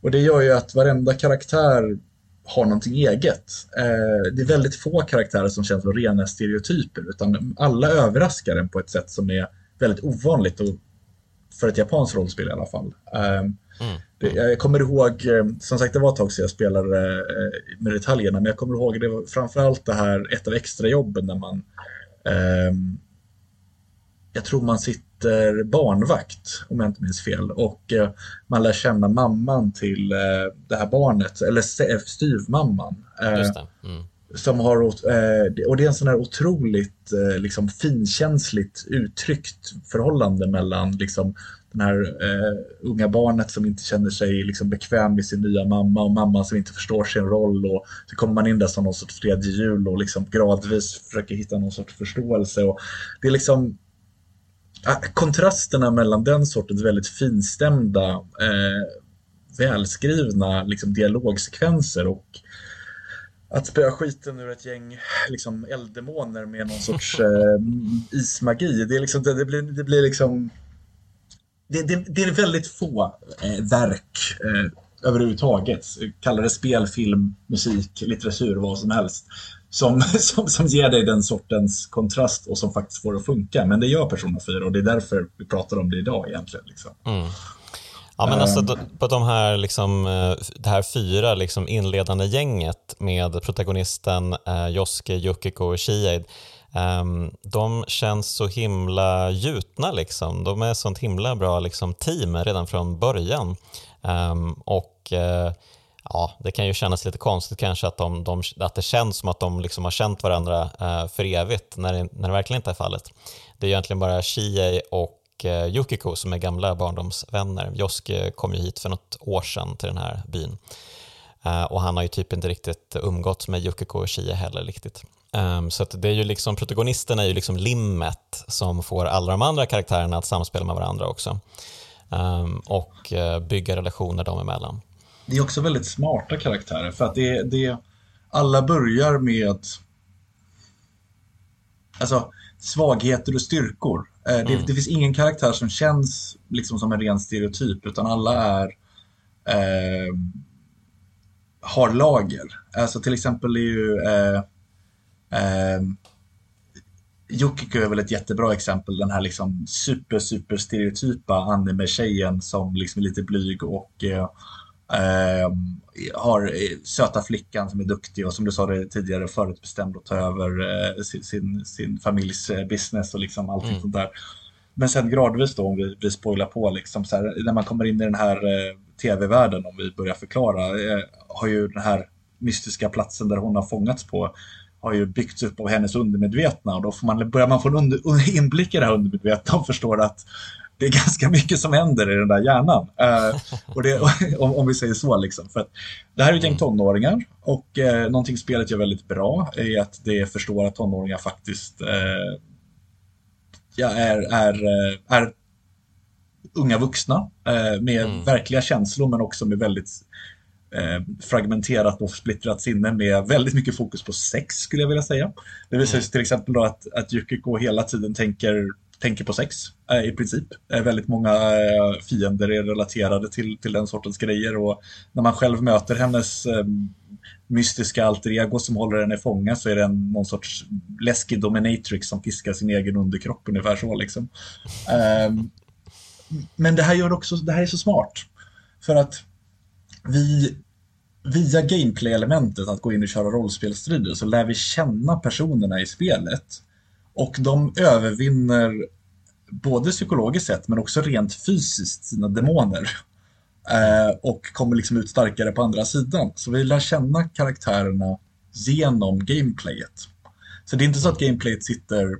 och det gör ju att varenda karaktär har någonting eget. Eh, det är väldigt få karaktärer som känns som rena stereotyper utan alla överraskar en på ett sätt som är väldigt ovanligt och för ett japanskt rollspel i alla fall. Eh, mm. Jag kommer ihåg, eh, som sagt det var ett tag sedan jag spelade eh, med detaljerna, men jag kommer ihåg det var framförallt det här, ett av extrajobben när man eh, jag tror man sitter barnvakt, om jag inte minns fel. Och eh, man lär känna mamman till eh, det här barnet, eller styvmamman. Eh, mm. Som har, eh, och det är en sån här otroligt eh, liksom, finkänsligt uttryckt förhållande mellan liksom, den här eh, unga barnet som inte känner sig liksom, bekväm med sin nya mamma och mamman som inte förstår sin roll. Och så kommer man in där som någon sorts tredje jul och liksom gradvis försöker hitta någon sorts förståelse. Och det är liksom kontrasterna mellan den sortens väldigt finstämda, eh, välskrivna liksom, dialogsekvenser och att spöa skiten ur ett gäng liksom, elddemoner med någon sorts eh, ismagi. Det, är liksom, det, det, blir, det blir liksom... Det, det, det är väldigt få eh, verk eh, överhuvudtaget. Kalla det spel, film, musik, litteratur, vad som helst som, som, som ger dig den sortens kontrast och som faktiskt får det att funka. Men det gör Persona 4 och det är därför vi pratar om det idag egentligen. Liksom. Mm. Ja, men alltså, ehm. på de här, liksom, eh, det här fyra liksom, inledande gänget med protagonisten eh, Yosuke, Yukiko och Shieid, um, de känns så himla gjutna. Liksom. De är sånt himla bra liksom, team redan från början. Um, och uh, ja, det kan ju kännas lite konstigt kanske att, de, de, att det känns som att de liksom har känt varandra uh, för evigt när det, när det verkligen inte är fallet. Det är egentligen bara Shiei och uh, Yukiko som är gamla barndomsvänner. Yosuke kom ju hit för något år sedan till den här byn och han har ju typ inte riktigt umgåtts med Yukiko och Shiei heller riktigt. Um, så det är ju liksom, protagonisten är ju liksom limmet som får alla de andra karaktärerna att samspela med varandra också um, och uh, bygga relationer dem emellan det är också väldigt smarta karaktärer för att det, det alla börjar med alltså, svagheter och styrkor. Eh, mm. Det, det, finns ingen karaktär som känns liksom som en ren stereotyp utan alla är eh, har lager. Alltså till exempel är ju eh, Yukiko är väl ett jättebra exempel, den här liksom super, super stereotypa anime-tjejen som liksom är lite blyg och eh, Eh, har söta flickan som är duktig och som du sa det tidigare förutbestämd att ta över eh, sin, sin, sin, familjs eh, business och liksom allting mm. sånt där. Men sen gradvis då, om vi, vi spoilar på, liksom, så här, när man kommer in i den här eh, tv-världen, om vi börjar förklara, eh, har ju den här mystiska platsen där hon har fångats på har ju byggts upp av hennes undermedvetna och då får man, börjar man få en under, inblick i det här undermedvetna och förstår att det är ganska mycket som händer i den där hjärnan. Uh, och det, om, om, vi säger så. Liksom. För det här är ett gäng mm. tonåringar och uh, någonting spelet gör väldigt bra är att det förstår att tonåringar faktiskt uh, ja, är, är, är unga vuxna uh, med mm. verkliga känslor men också med väldigt fragmenterat och splittrat sinne med väldigt mycket fokus på sex skulle jag vilja säga. Det visar sig mm. till exempel då att, att Yukiko hela tiden tänker tänker på sex eh, i princip. Eh, väldigt många eh, fiender är relaterade till, till den sortens grejer och när man själv möter hennes mystiska alter ego som håller henne fånga så är det en, någon sorts läskig dominatrix som piskar sin egen underkropp ungefär så liksom. Ehm, men det här gör också, det här är så smart. För att vi via gameplay-elementet att gå in och köra rollspelstrider så lär vi känna personerna i spelet och de övervinner både psykologiskt sett men också rent fysiskt sina demoner. Eh, och kommer liksom ut starkare på andra sidan. Så vi lär känna karaktärerna genom gameplayet. Så det är inte så att gameplayet sitter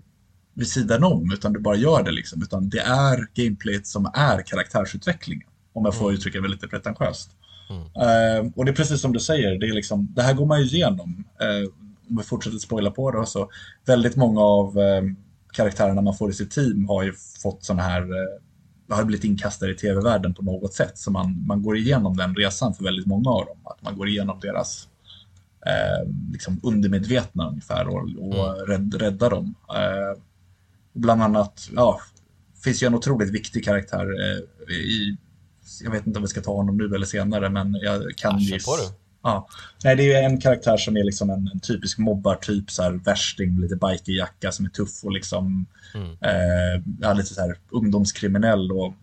vid sidan om, utan du bara gör det liksom. Utan det är gameplayet som är karaktärsutvecklingen. Om jag får mm. uttrycka mig lite pretentiöst. Mm. Uh, och det är precis som du säger, det, är liksom, det här går man ju igenom. Uh, om vi fortsätter spoila på det, så väldigt många av uh, karaktärerna man får i sitt team har ju fått sådana här har blivit inkastade i tv-världen på något sätt. Så man, man går igenom den resan för väldigt många av dem. Att man går igenom deras eh, liksom undermedvetna ungefär och, och mm. rädd, rädda dem. Eh, bland annat, ja, finns ju en otroligt viktig karaktär eh, i, jag vet inte om vi ska ta honom nu eller senare, men jag kan ja, gissa. Ja. Nej, det är en karaktär som är liksom en, en typisk mobbartyp, så här värsting, lite bikerjacka som är tuff och liksom mm. eh, ja, lite så här ungdomskriminell. Och,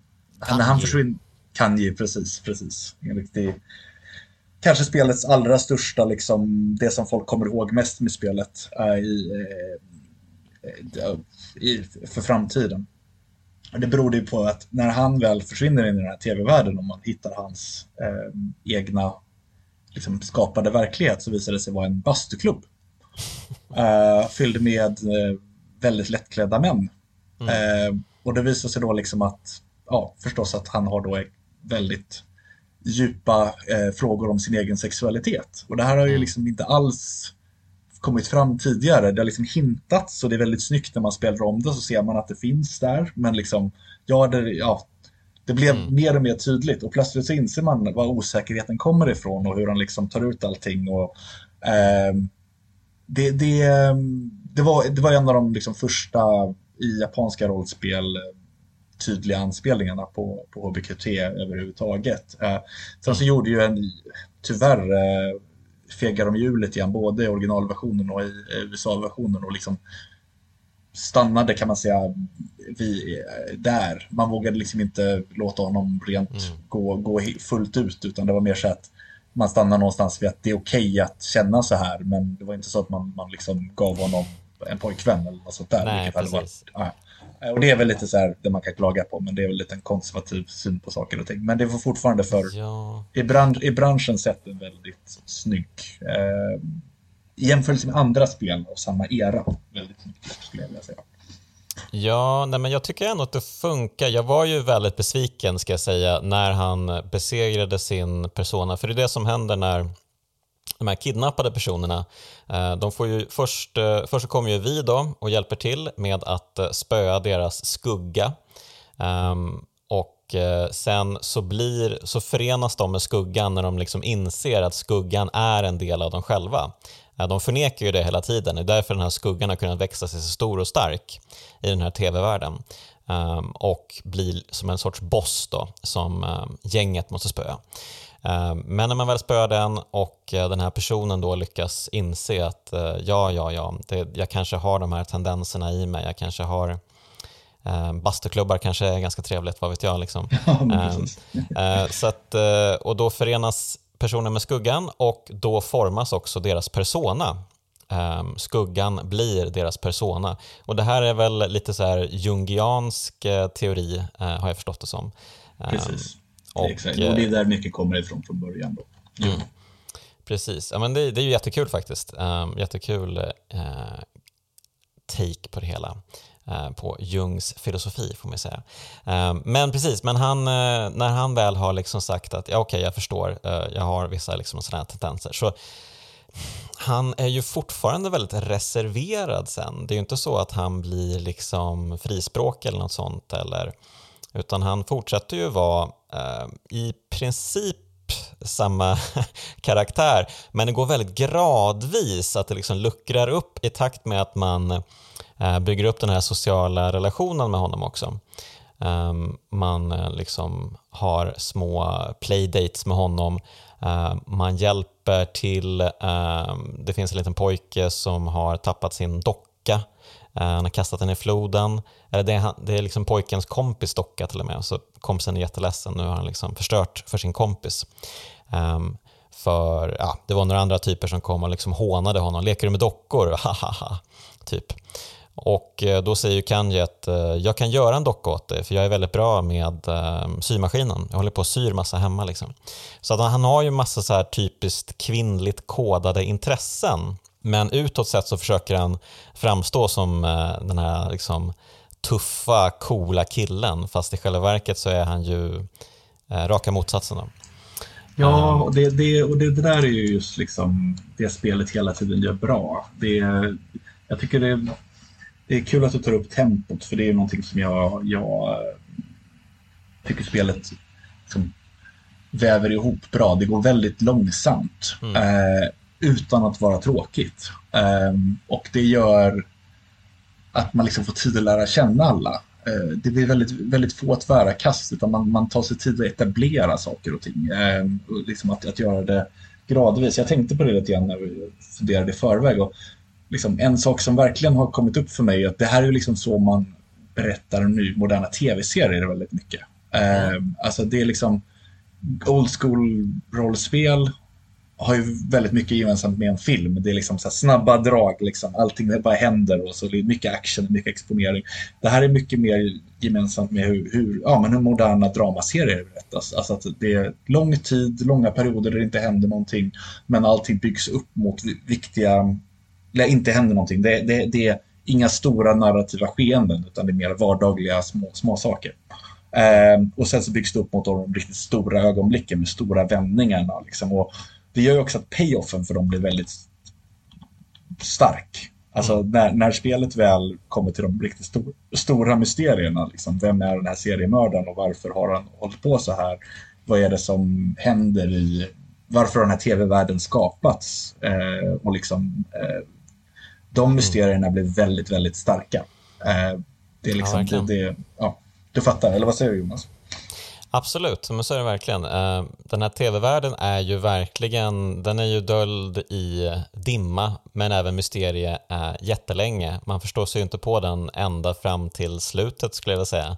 när han försvinner, kan ju precis, precis. En riktig, kanske spelets allra största, liksom, det som folk kommer ihåg mest med spelet är i, eh, i, för framtiden. Det beror ju på att när han väl försvinner in i den här tv-världen och man hittar hans eh, egna liksom, skapade verklighet så visade det sig vara en bastuklubb. Uh, fylld med uh, väldigt lättklädda män. Mm. Uh, och det visar sig då liksom att, ja, förstås att han har då väldigt djupa frågor om sin egen sexualitet. Och det här har ju mm. liksom inte alls kommit fram tidigare. Det har liksom hintats och det är väldigt snyggt när man spelar om det så ser man att det finns där. Men liksom, ja, det, ja det blev mm. mer och mer tydligt och plötsligt så inser man var osäkerheten kommer ifrån och hur han liksom tar ut allting. Och, eh, det, det, det, var, det var en av de liksom första i japanska rollspel tydliga anspelningarna på, på HBQT överhuvudtaget. Eh, sen så mm. gjorde ju en, tyvärr, eh, fegar de hjulet igen, både i originalversionen och i USA-versionen och liksom stannade kan man säga vi, där. Man vågade liksom inte låta honom rent mm. gå, gå fullt ut utan det var mer så att man stannar någonstans vid att det är okej okay att känna så här men det var inte så att man, man liksom gav honom en pojkvän eller något sånt där. Nej, precis. Var, ja. Och det är väl lite så här det man kan klaga på men det är väl lite en konservativ syn på saker och ting. Men det var fortfarande för ja. i, bransch, i branschen sett en väldigt snygg eh, i jämförelse med andra spel av samma era väldigt mycket skulle jag vilja säga. Ja, nej men jag tycker ändå att det funkar. Jag var ju väldigt besviken ska jag säga när han besegrade sin persona. För det är det som händer när de här kidnappade personerna, eh, de får ju först, eh, först så kommer ju vi då och hjälper till med att eh, spöa deras skugga. Ehm, och sen så, blir, så förenas de med skuggan när de liksom inser att skuggan är en del av dem själva. De förnekar ju det hela tiden, det är därför den här skuggan har kunnat växa sig så stor och stark i den här tv-världen ehm, och blir som en sorts boss då, som ehm, gänget måste spöa. Um, men när man väl spöar den och uh, den här personen då lyckas inse att uh, ja, ja, ja, det, jag kanske har de här tendenserna i mig, jag kanske har bastuklubbar kanske är ganska trevligt, vad vet jag. Liksom. Ja, så att, och då förenas personen med skuggan och då formas också deras persona. Skuggan blir deras persona. Och det här är väl lite så här jungiansk teori, har jag förstått det som. Precis, och, exakt. Och det är där mycket kommer ifrån från början. Då. Mm. Precis, ja, men det, det, är ju jättekul faktiskt. Um, jättekul uh, take på det hela. Eh, på Jungs filosofi får man säga. Eh, men precis, men han, eh, när han väl har liksom sagt att ja, okej, okay, jag förstår, jag har vissa liksom sådana här tendenser, så han är ju fortfarande väldigt reserverad sen. Det är ju inte så att han blir liksom frispråk eller något sånt, eller, utan han fortsätter ju vara eh, Ehm, i princip samma karaktär, men det går väldigt gradvis att det liksom luckrar upp i takt med att man Eh, bygger upp den här sociala relationen med honom också. Ehm, man eh, liksom har små playdates med honom. Ehm, man hjälper till, det finns en liten pojke som har tappat sin docka. Eh, han har kastat den i floden. det, är, det är liksom pojkens kompis docka till och med. Så kompisen är jätteledsen. Nu har han liksom förstört för sin kompis. Ehm, för ja, Det var några andra typer som kom och liksom hånade honom. Leker du med dockor? Hahaha. typ. Och eh, då säger Kanye att eh, jag kan göra en docka åt dig för jag är väldigt bra med ehm, symaskinen. Jag håller på att syr massa hemma. Liksom. Så att han har ju massa så här typiskt kvinnligt kodade intressen men utåt sett så försöker han framstå som uh, den här liksom, tuffa, coola killen fast i själva verket så är han ju uh, raka motsatsen. Då. Ja, och, det, det, och det, det, där är ju just liksom det spelet hela tiden gör bra. Det, jag tycker det, det är kul att du tar upp tempot för det är någonting som jag, jag tycker spelet liksom väver ihop bra. Det går väldigt långsamt mm. eh, utan att vara tråkigt. Eh, och det gör att man liksom får tid att lära känna alla. Eh, det blir väldigt, väldigt få tvära kast utan man, man tar sig tid att etablera saker och ting. Eh, och liksom att, att göra det gradvis. Jag tänkte på det lite grann när vi funderade i förväg. Och liksom en sak som verkligen har kommit upp för mig är att det här är liksom så man berättar nu moderna tv-serier väldigt mycket. Mm. Alltså det är liksom old school rollspel har ju väldigt mycket gemensamt med en film. Det är liksom så snabba drag, liksom. allting bara händer och så det är mycket action, mycket exponering. Det här är mycket mer gemensamt med hur, hur, ja, men hur moderna dramaserier berättas. Alltså. alltså att det är lång tid, långa perioder där det inte händer någonting, men allting byggs upp mot viktiga, eller inte händer någonting. Det, det, det är inga stora narrativa skeenden, utan det är mer vardagliga små, små saker. Eh, och sen så byggs det upp mot de riktigt stora ögonblicken med stora vändningarna. Liksom. Och det gör ju också att payoffen för dem blir väldigt stark. Alltså mm. när, när spelet väl kommer till de riktigt stor, stora mysterierna. Liksom, vem är den här seriemördaren och varför har han hållit på så här? Vad är det som händer i... Varför har den här tv-världen skapats? Eh, och liksom, eh, de mm. mysterierna blir väldigt, väldigt starka. Eh, det är liksom, ja, det, det, ja, du fattar, eller vad säger du Jonas? Absolut, men så är det verkligen. Eh, den här tv-världen är ju verkligen, den är ju döljd i dimma men även mysterie är jättelänge. Man förstår sig ju inte på den ända fram till slutet skulle jag vilja säga.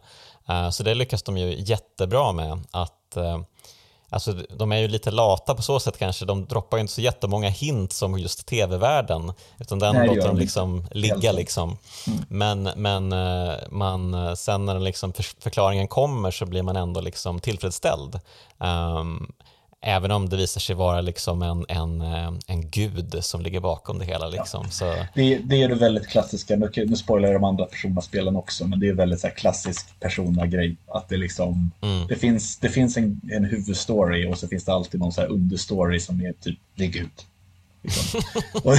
Eh, så det lyckas de ju jättebra med att eh, Alltså, de är ju lite lata på så sätt kanske. De droppar ju inte så jättemånga hint som just tv-världen. Utan den Nej, låter de liksom ligga. Liksom. Mm. Men, men man, sen när den liksom förklaringen kommer så blir man ändå liksom tillfredsställd. Um, Även om det visar sig vara liksom en, en, eh, en gud som ligger bakom det hela. Liksom. Ja. Så... Det, det, är det väldigt klassiska, nu, nu spoilar jag de andra personaspelen också, men det är väldigt så här klassisk persona-grej. Att det, liksom, mm. det finns, det finns en, en huvudstory och så finns det alltid någon så här understory som är typ, det är gud. Liksom.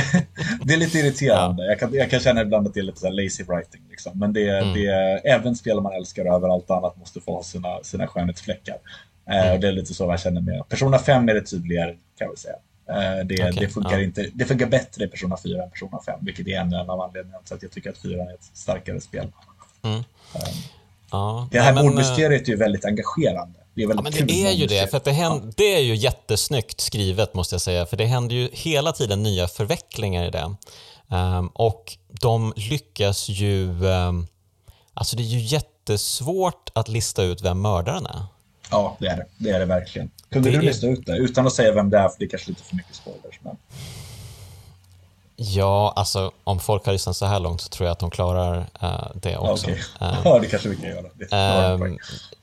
det är lite irriterande. Ja. Jag, kan, jag kan känna ibland att det är lite så lazy writing. Liksom. Men det, mm. det, även spel man älskar över allt annat måste få ha sina, sina skönhetsfläckar. Eh, mm. det är lite så jag känner med Persona 5 är det tydligare kan vi säga. Eh, det, okay, det, funkar ja. inte, det funkar bättre i Persona 4 än Persona 5, vilket är en av anledningarna till att jag tycker att 4 är ett starkare spel. Mm. Um, ja, det här mordmysteriet är ju väldigt engagerande. Det är, väldigt ja, men det är ju det, för det, händer, det är ju jättesnyggt skrivet måste jag säga, för det händer ju hela tiden nya förvecklingar i det. Um, och de lyckas ju... Um, alltså det är ju jättesvårt att lista ut vem mördaren är. Ja, det är det. Det är det verkligen. Kunde det du lista ut det? Utan att säga vem det är, för det är kanske lite för mycket spoilers. Men... Ja, alltså om folk har lyssnat så här långt så tror jag att de klarar uh, det också. Okay. Uh, ja, det kanske vi kan göra. Uh,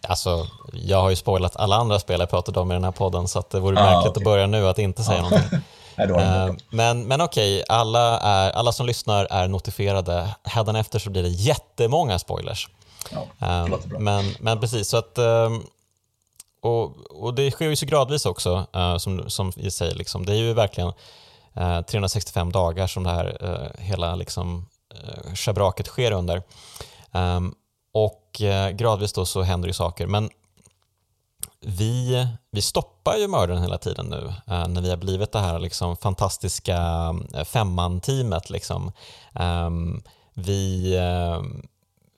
alltså, jag har ju spoilat alla andra spel jag pratat om i den här podden så att det vore ah, märkligt okay. att börja nu att inte säga ah. någonting. Nej, men, men okej, alla, alla som lyssnar är notifierade. Hädanefter så blir det jättemånga spoilers. Ja, men, men precis, så att um, och, och det sker ju så gradvis också, uh, som, som jag säger. Liksom. Det är ju verkligen eh, uh, 365 dagar som det här uh, hela liksom, uh, schabraket sker under. Um, och gradvis då så händer ju saker. Men vi, vi stoppar ju mördaren hela tiden nu när vi har blivit det här liksom fantastiska femman-teamet. Liksom. Um, vi,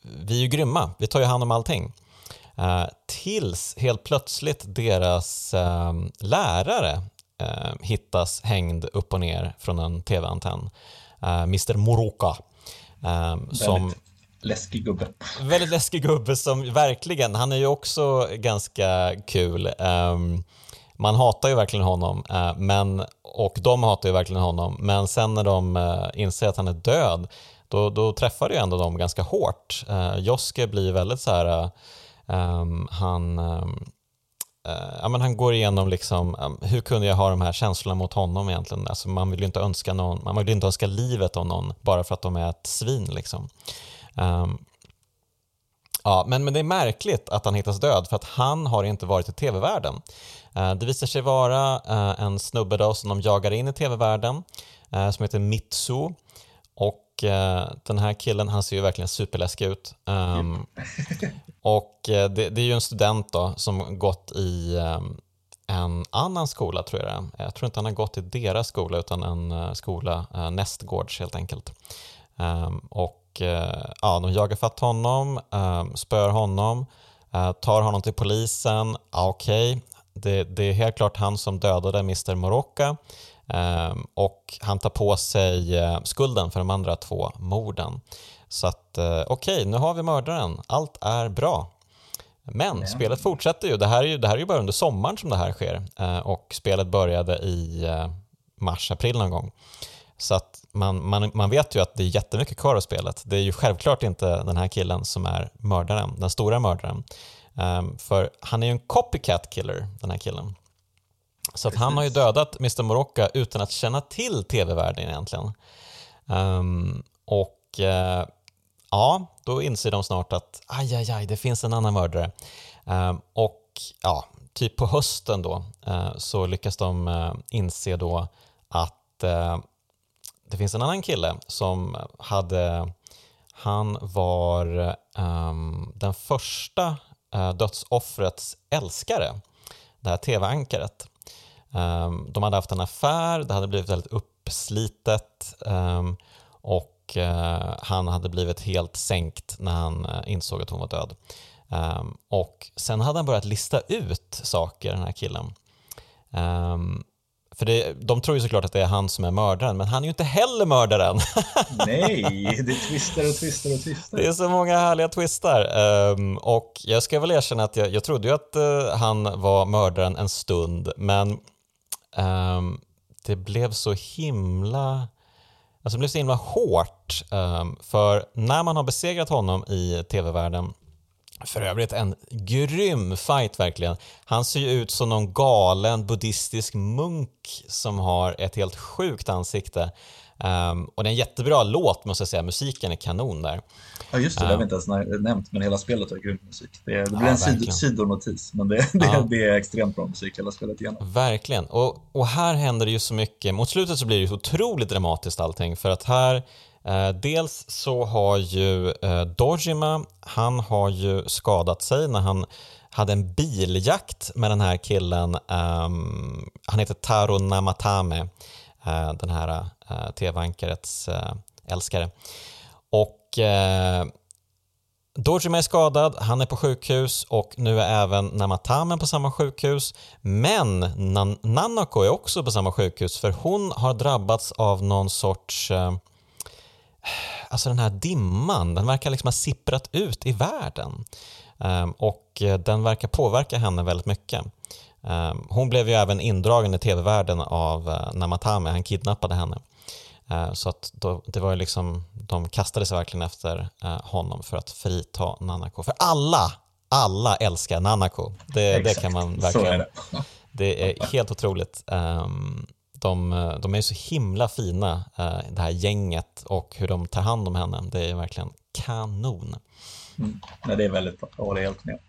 vi är ju grymma, vi tar ju hand om allting. Uh, tills helt plötsligt deras uh, lärare uh, hittas hängd upp och ner från en tv-antenn. Mr Moroka. som läskig gubbe. Väldigt läskig gubbe som verkligen, han är ju också ganska kul. Man hatar ju verkligen honom, men, och de hatar ju verkligen honom, men sen när de inser att han är död, då, då träffar det ju ändå dem ganska hårt. Joske blir väldigt så här Um, han, um, uh, ja, men han går igenom liksom, um, hur kunde jag ha de här känslorna mot honom egentligen? Alltså, man vill ju inte önska någon, man vill inte önska livet av någon bara för att de är ett svin. Liksom. Um, ja, men, men det är märkligt att han hittas död för att han har inte varit i tv-världen. Uh, det visar sig vara uh, en snubbe då som de jagar in i tv-världen uh, som heter Mitsu och Eh, den här killen han ser ju verkligen superläskig ut. Um, och eh, det, det, är ju en student då som gått i um, en annan skola tror jag det är. Jag tror inte han har gått i deras skola utan en skola uh, nästgårds helt enkelt. Um, och ja, de jagar fatt honom, ehm, spöar honom, tar honom till polisen. Okej, okay. det, det, är helt klart han som dödade Mr Morocca och han tar på sig eh, skulden för de andra två morden. Så att eh, okej, okay, nu har vi mördaren. Allt är bra. Men ja. spelet fortsätter ju. Det här är ju, det här är ju bara under sommaren som det här sker eh, och spelet började i mars, april någon gång. Så att man, man, man vet ju att det är jättemycket kvar av spelet. Det är ju självklart inte den här killen som är mördaren, den stora mördaren. Um, för han är ju en copycat killer, den här killen. Så att han har ju dödat Mr Morocca utan att känna till tv-världen egentligen. Um, och uh, ja, då inser de snart att aj, aj, aj, det finns en annan mördare. Um, och ja, typ på hösten då uh, så lyckas de uh, inse då att det finns en annan kille som hade, han var um, den första dödsoffrets älskare, det här tv-ankaret. Ehm, de hade haft en affär, det hade blivit väldigt uppslitet ehm, och eh, han hade blivit helt sänkt när han eh, insåg att hon var död. Ehm, och sen hade han börjat lista ut saker, den här killen. För det, de tror ju såklart att det är han som är mördaren, men han är ju inte heller mördaren. Nej, det är twister och twister och twister. Det är så många härliga twistar. Um, och jag ska väl erkänna att jag, jag trodde ju att uh, han var mördaren en stund, men um, det blev så himla Alltså det blev så himla hårt, um, för när man har besegrat honom i tv-världen för övrigt en grym fight verkligen. Han ser ju ut som någon galen buddhistisk munk som har ett helt sjukt ansikte. Um, och det är en jättebra låt måste jag säga, musiken är kanon där. Ja just det, um, det har vi inte ens nämnt, men hela spelet har grym musik. Det, det blir ja, en sid sidonotis, men det, det, ja. det, är extremt bra musik hela spelet igenom. Verkligen, och, och här händer det ju så mycket. Mot slutet så blir det ju otroligt dramatiskt allting, för att här Eh, dels så har ju eh, Dojima, han har ju skadat sig när han hade en biljakt med den här killen, um, han heter Taro Namatame, Eh, den här eh, tv-ankarets eh, älskare. Och eh, Dojima är skadad, han är på sjukhus och nu är även Namatamen på samma sjukhus. Men Nan Nanako är också på samma sjukhus för hon har drabbats av någon sorts alltså den här dimman, den verkar liksom ha sipprat ut i världen. Eh, och den verkar påverka henne väldigt mycket. Um, hon blev ju även indragen i tv-världen av uh, Namatame, han kidnappade henne. Uh, så att då, det var ju liksom, de kastade sig verkligen efter uh, honom för att frita Nanako. För alla, alla älskar Nanako. Det, det kan man verkligen... Det. det. är helt otroligt. Um, de, de är så himla fina, eh, det här gänget och hur de tar hand om henne. Det är verkligen kanon. Mm. Nej, det är väldigt bra, jag håller helt med.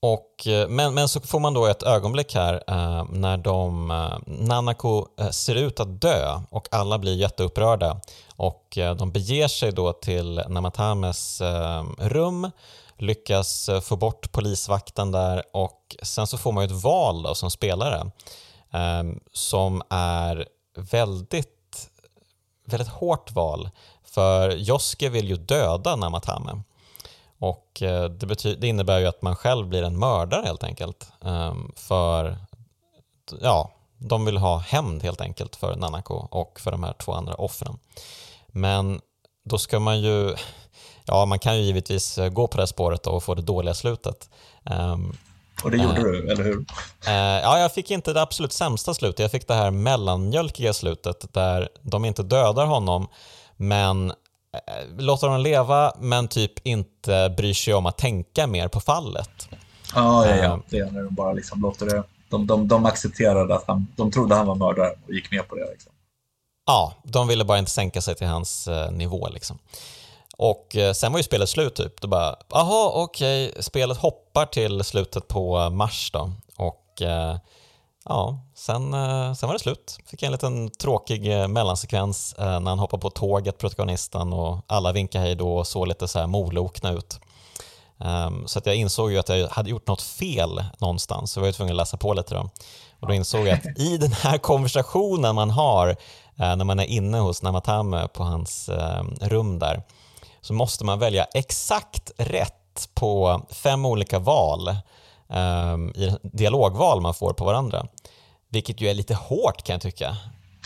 Och, eh, men, men så får man då ett ögonblick här eh, när de, eh, Nanako eh, ser ut att dö och alla blir jätteupprörda och eh, de beger sig då till Namatames eh, rum lyckas eh, få bort polisvakten där och sen så får man ju ett val då som spelare eh, som är väldigt, väldigt hårt val. För Joske vill ju döda Namatame. Och eh, det, betyder, det innebär ju att man själv blir en mördare helt enkelt. Ehm, för ja, de vill ha hämnd helt enkelt för Nanako och för de här två andra offren. Men då ska man ju, ja man kan ju givetvis gå på det spåret och få det dåliga slutet. Um, och det gjorde du, eller hur? Eh, ja, jag fick inte det absolut sämsta slutet. Jag fick det här mellanmjölkiga slutet där de inte dödar honom men eh, låter honom leva men typ inte bryr sig om att tänka mer på fallet. Ja, ja, ja. det är när de bara liksom låter det. De, de, de accepterade att han, de trodde han var mördare och gick med på det. Liksom. Ja, de ville bara inte sänka sig till hans eh, nivå liksom. Och eh, sen var ju spelet slut typ. Då bara, aha, okej, okay. spelet hoppar till slutet på mars då. Och eh, ja, sen, eh, sen var det slut. Fick en liten tråkig eh, mellansekvens eh, när han hoppar på tåget, protagonisten, och alla vinkar hej då och såg lite så här molokna ut. Um, så att jag insåg ju att jag hade gjort något fel någonstans, så jag var tvungen att läsa på lite då. Och då insåg jag att i den här konversationen man har när man är inne hos Namatame på hans rum där, så måste man välja exakt rätt på fem olika val i dialogval man får på varandra. Vilket ju är lite hårt kan jag tycka.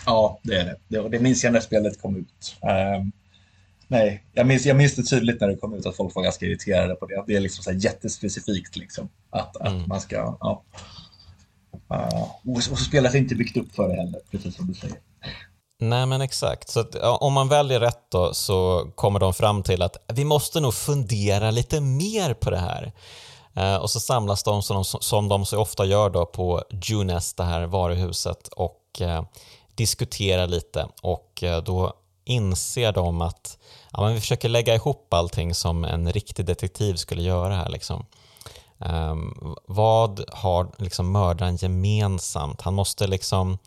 Ja, det är det. Det, det minns jag när spelet kom ut. Um, nej, jag minns, jag minns det tydligt när det kom ut att folk var ganska irriterade på det. Det är liksom så jättespecifikt liksom. Att, att mm. man ska, ja. Uh, och, och så spelet är inte byggt upp för det heller, precis som du säger. Nej men exakt. Så att, ja, om man väljer rätt då så kommer de fram till att vi måste nog fundera lite mer på det här. Eh, och så samlas de som, de som de så ofta gör då på Junes, det här varuhuset, och eh, diskuterar lite. Och eh, då inser de att ja, men vi försöker lägga ihop allting som en riktig detektiv skulle göra här. Liksom. Um, vad har liksom mördaren gemensamt? Han måste liksom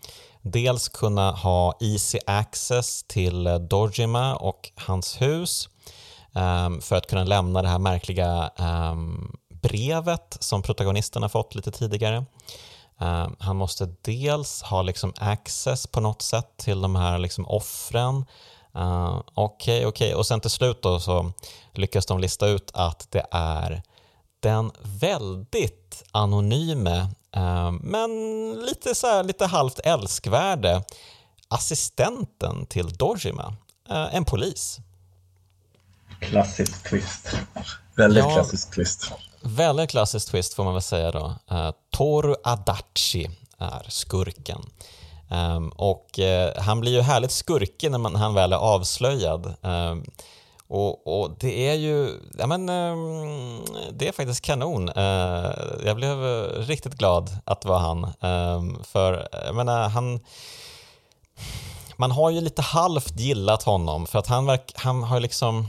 dels kunna ha easy access till Dojima och hans hus um, för att kunna lämna det här märkliga um, brevet som protagonisten har fått lite tidigare. Uh, han måste dels ha liksom access på något sätt till de här liksom offren. Okej, uh, okej. Okay, okay. Och sen till slut då så lyckas de lista ut att det är den väldigt anonyme uh, men lite, så här, lite halvt älskvärde assistenten till Dojima, en polis. Klassisk twist. Väldigt ja, klassisk twist. Väldigt klassisk twist får man väl säga då. Uh, Toru Adachi är skurken. Um, och uh, han blir ju härligt skurkig när man, han väl är avslöjad. Um, och, och, det är ju, ja men um, det är faktiskt kanon. Uh, jag blev riktigt glad att det var han. för jag menar, han man har ju lite halvt gillat honom för att han, verk, han har liksom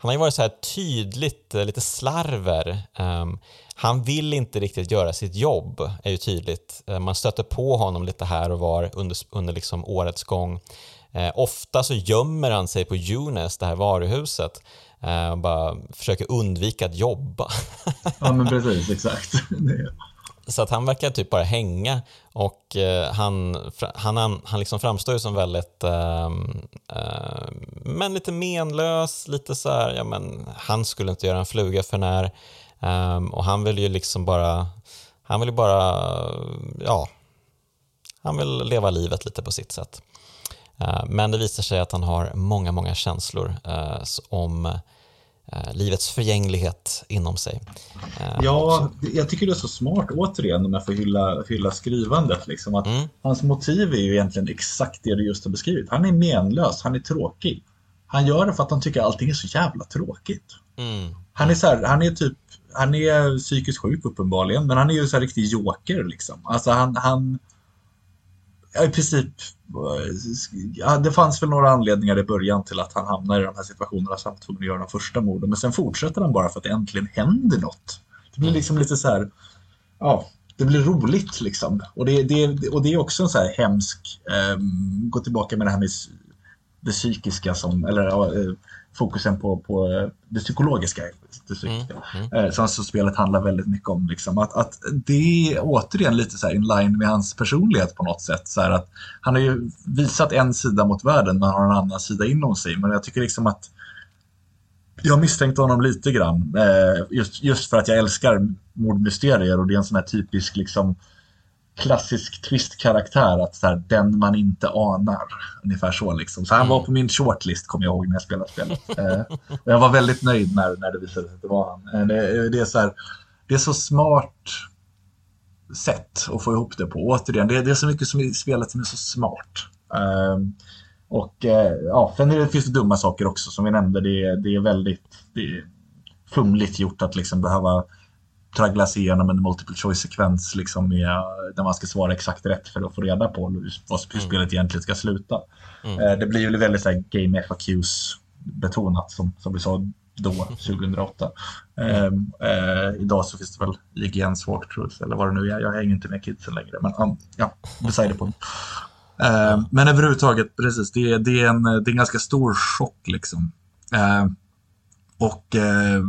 han har ju varit så här tydligt eh, lite slarver. Um, han vill inte riktigt göra sitt jobb, är ju tydligt. Uh, man stöter på honom lite här och var under, under liksom årets gång. Uh, ofta så gömmer han sig på Junes, det här varuhuset, uh, och bara försöker undvika att jobba. ja, men precis, exakt. Så att han verkar typ bara hänga och eh, han, han, han liksom framstår ju som väldigt, eh, eh, men lite menlös, lite så här, ja men han skulle inte göra en fluga för när ehm, och han vill ju liksom bara, han vill ju bara, ja, han vill leva livet lite på sitt sätt. Eh, men det visar sig att han har många, många känslor eh, om Eh, livets förgänglighet inom sig. Eh, ja, jag tycker det är så smart återigen om jag får hylla, hylla skrivandet. Liksom, att mm. Hans motiv är ju egentligen exakt det du just har beskrivit. Han är menlös, han är tråkig. Han gör det för att han tycker allting är så jävla tråkigt. Mm. Han är så här, han är typ, han är psykiskt sjuk uppenbarligen, men han är ju så här riktig joker liksom. Alltså han, han i princip, ja, det fanns väl några anledningar i början till att han hamnar i de här situationerna så han tvungen att göra de första morden. Men sen fortsätter han bara för att det äntligen händer något. Det blir liksom lite så här, ja, det blir roligt liksom. Och det, det, och det är också en så här hemsk, eh, gå tillbaka med det här med det psykiska som, eller eh, fokusen på, på eh, det psykologiska. Det psykiska. Mm, mm. Så alltså, spelet handlar väldigt mycket om liksom, att, att det är återigen lite så in line med hans personlighet på något sätt. Så att han har ju visat en sida mot världen men har en annan sida inom sig. Men jag tycker liksom att jag misstänkte honom lite grann. Eh, just, just för att jag älskar mordmysterier och det är en sån här typisk liksom klassisk twist-karaktär, att så här, den man inte anar. Ungefär så liksom. Så han mm. var på min shortlist, kommer jag ihåg, när jag spelade spelet. eh, och jag var väldigt nöjd när, när det visade sig att det var han. Eh, det, det, är så här, det är så smart sätt att få ihop det på. Återigen, det, det är så mycket som i spelet som är så smart. Eh, och eh, ja, sen det, finns det dumma saker också som vi nämnde. Det, det är väldigt det är fumligt gjort att liksom behöva traggla sig igenom en multiple choice-sekvens liksom med, där man ska svara exakt rätt för att få reda på hur, hur mm. spelet egentligen ska sluta. Mm. Eh, det blir ju väldigt så här, game FAQs betonat som, som vi sa då, 2008. Mm. Eh, eh, idag så finns det väl IGN svårt, tror jag, eller vad det nu är. Jag hänger inte med kidsen längre, men um, ja, beside point. Eh, men överhuvudtaget, precis, det, det, är en, det är en ganska stor chock liksom. Eh, och eh,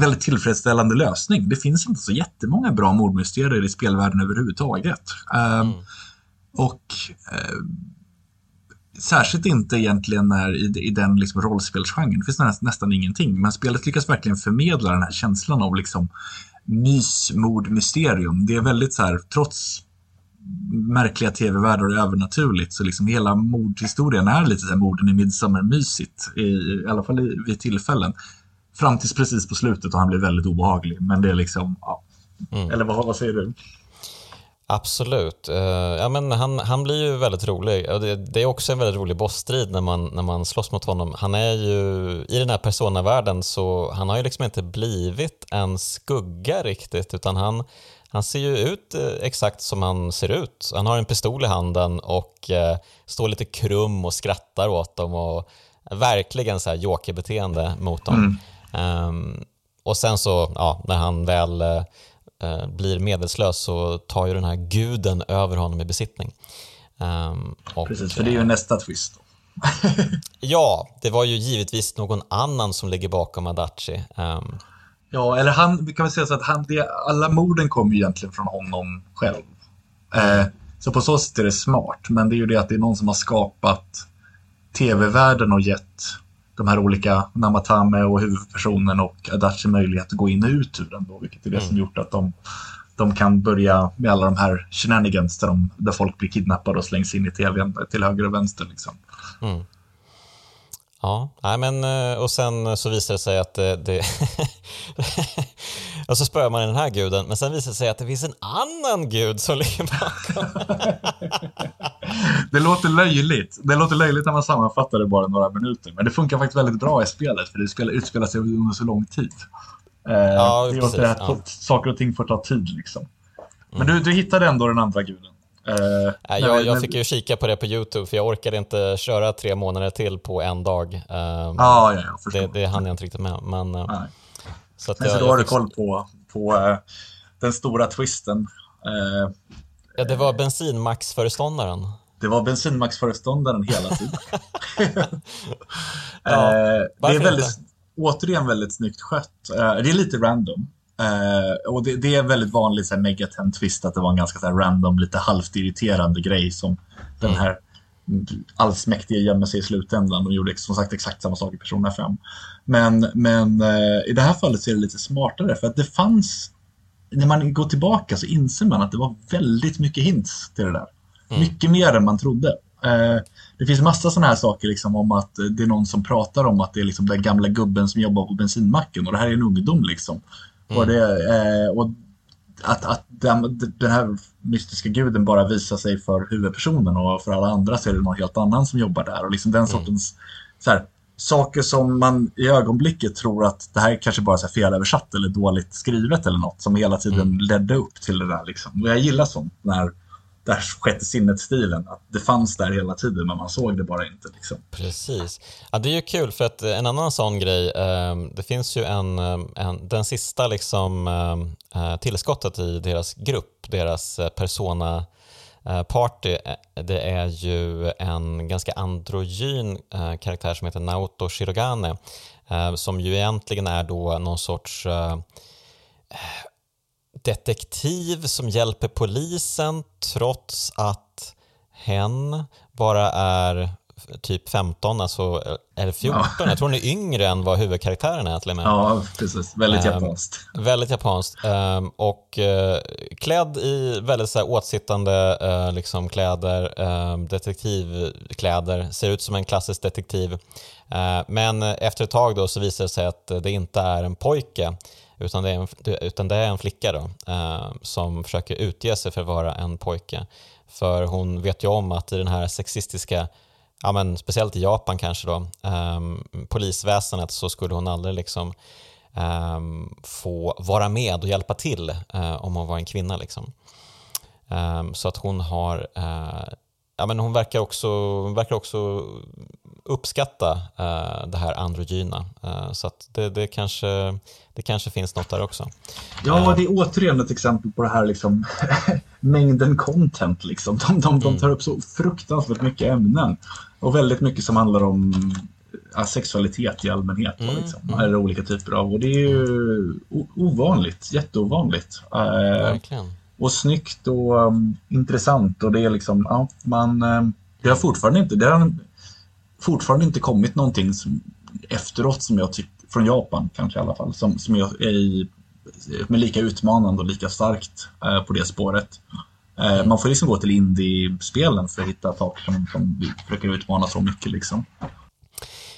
väldigt tillfredsställande lösning. Det finns inte så jättemånga bra mordmysterier i spelvärlden överhuvudtaget. Eh, mm. Och eh, särskilt inte egentligen när, i, i den liksom rollspelsgenren. Det finns nästan, nästan ingenting. Men spelet lyckas verkligen förmedla den här känslan av liksom mysmordmysterium. Det är väldigt så här, trots märkliga tv-världar och övernaturligt. Så liksom hela mordhistorien är lite så morden i Midsommar-mysigt. I, I alla fall i, vid tillfällen. Fram tills precis på slutet och han blir väldigt obehaglig. Men det är liksom, ja. Mm. Eller vad, vad säger du? Absolut. Uh, ja, men han, han blir ju väldigt rolig. Det, det, är också en väldigt rolig bossstrid när man, när man slåss mot honom. Han är ju, i den här personavärlden så han har ju liksom inte blivit en skugga riktigt utan han, han ser ju ut eh, exakt som han ser ut. Han har en pistol i handen och uh, står lite krum och skrattar åt dem och verkligen så här jokerbeteende mot dem. Mm. Um, och sen så, ja, när han väl uh, blir medvetslös så tar ju den här guden över honom i besittning. Um, och, Precis, för det är ju nästa twist. ja, det var ju givetvis någon annan som ligger bakom Adachi. Um, Ja, eller han, kan väl säga så att han, det, alla morden kommer ju egentligen från honom själv. Eh, så på så sätt är det smart, men det är ju det att det är någon som har skapat tv-världen och gett de här olika Namatame och huvudpersonen och Adachi möjlighet att gå in och ut ur den då, vilket är det mm. som gjort att de, de kan börja med alla de här shenanigans där, de, där folk blir kidnappade och slängs in i tvn till höger och vänster. Liksom. Mm. Ja, nej men, eh, och sen så visar det sig att det... det och så spöar man den här guden, men sen visar det sig att det finns en annan gud som ligger bakom. det låter löjligt. Det låter löjligt när man sammanfattar det bara några minuter, men det funkar faktiskt väldigt bra i spelet, för det spelar, utspelar sig under så lång tid. Eh, ja, det precis, att ja. saker och ting får ta tid liksom. Men mm. du, du hittade ändå den andra guden. Uh, jag, jag fick ju kika på det på YouTube för jag orkade inte köra tre månader till på en dag. Uh, ah, ja, jag det, det hann jag inte riktigt med. Men, uh, så, men jag, så då har du koll på, på uh, den stora twisten. ja, det var bensinmaxföreståndaren. Det var bensinmaxföreståndaren hela tiden. ja, det är väldigt, återigen väldigt snyggt skött. det är lite random. Uh, och det, det, är väldigt vanligt så megaten twist att det var en ganska så random, lite halvt irriterande grej som den mm. här allsmäktige gömmer sig i slutändan och gjorde som sagt exakt samma sak i Persona 5. Men, men uh, i det här fallet så är det lite smartare för att det fanns, när man går tillbaka så inser man att det var väldigt mycket hints till det där. Mm. Mycket mer än man trodde. Uh, det finns massa sådana här saker liksom om att det är någon som pratar om att det är liksom den gamla gubben som jobbar på bensinmacken och det här är en ungdom liksom. Mm. Och, det, eh, och att, att den, den, här mystiska guden bara visar sig för huvudpersonen och för alla andra så är det någon helt annan som jobbar där. Och liksom den mm. sortens så här, saker som man i ögonblicket tror att det här kanske bara är felöversatt eller dåligt skrivet eller något som hela tiden mm. ledde upp till det där. Liksom. Och jag gillar sånt när där sjätte sinnet-stilen. Att det fanns där hela tiden men man såg det bara inte. Liksom. Precis. Ja, det är ju kul för att en annan sån grej, eh, det finns ju en, ehm, en den sista liksom, ehm, eh, tillskottet i deras grupp, deras eh, persona eh, Party, eh, det är ju en ganska androgyn karaktär som heter Naoto Shirogane som ju egentligen är då någon sorts detektiv som hjälper polisen trots att hen bara är typ 15, alltså eller 14. Ja. Jag tror hon är yngre än vad huvudkaraktären är till och med. Ja, precis. Väldigt um, japanskt. Väldigt japanskt. Um, och uh, klädd i väldigt så här, åtsittande uh, liksom, kläder, uh, detektivkläder, ser ut som en klassisk detektiv. men efter ett tag då så visar det sig att det inte är en pojke utan det är en, utan det är en flicka då, eh, som försöker utge sig för att vara en pojke. För hon vet ju om att i den här sexistiska, ja men speciellt i Japan kanske då, eh, polisväsendet så skulle hon aldrig liksom eh, få vara med och hjälpa till eh, om hon var en kvinna. Liksom. Ehm, så att hon har, eh, ja, men hon verkar också, verkar också uppskatta uh, det här androgyna. så att det, det, kanske, det kanske finns något där också. Ja, det är återigen ett exempel på det här liksom, mängden content. Liksom. De, de, de mm. tar upp så fruktansvärt mycket ämnen och väldigt mycket som handlar om sexualitet i allmänhet. Mm, liksom, mm. Eller olika typer av. Och det är ju ovanligt, jätteovanligt. Eh, Verkligen. Och snyggt och um, intressant. Och det är liksom, ja, man... Um, det har fortfarande inte, det har fortfarande inte kommit någonting som, efteråt som jag tycker, från Japan kanske i alla fall, som, som är i, är lika utmanande och lika starkt eh, på det spåret. Eh, man får liksom gå till indie-spelen för att hitta saker som, som försöker utmana så mycket. Liksom.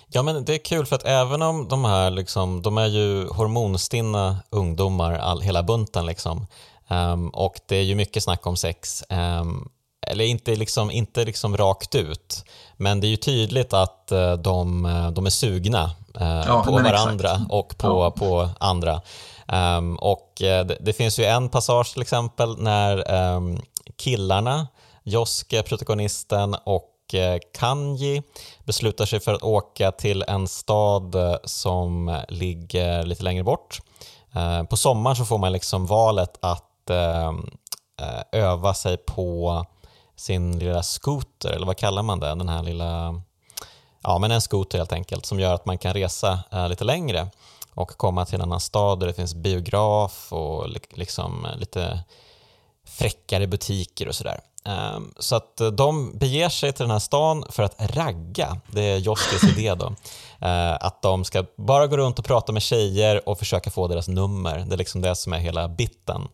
Ja, men det är kul för att även om de här, liksom, de är ju hormonstinna ungdomar, all, hela bunten liksom. Um, och det är ju mycket snack om sex. Um, eller inte, liksom, inte liksom rakt ut, men det är ju tydligt att uh, de, de är sugna uh, ja, på varandra exakt. och på, ja. på andra. Um, och uh, det, det, finns ju en passage till exempel när killarna, Joske, protagonisten och Eh, Kanji beslutar sig för att åka till en stad eh, som ligger lite längre bort. Eh, på sommaren så får man liksom valet att öva sig på sin lilla skoter, eller vad kallar man det? Den här lilla, ja men en skoter helt enkelt, som gör att man kan resa eh, lite längre och komma till en annan stad där det finns biograf och liksom eh, lite fräckare butiker och sådär. Ehm, så att eh, de beger sig till den här stan för att ragga, det är Joskis idé då. Att de ska bara gå runt och prata med tjejer och försöka få deras nummer. Det är liksom det som är hela bitten.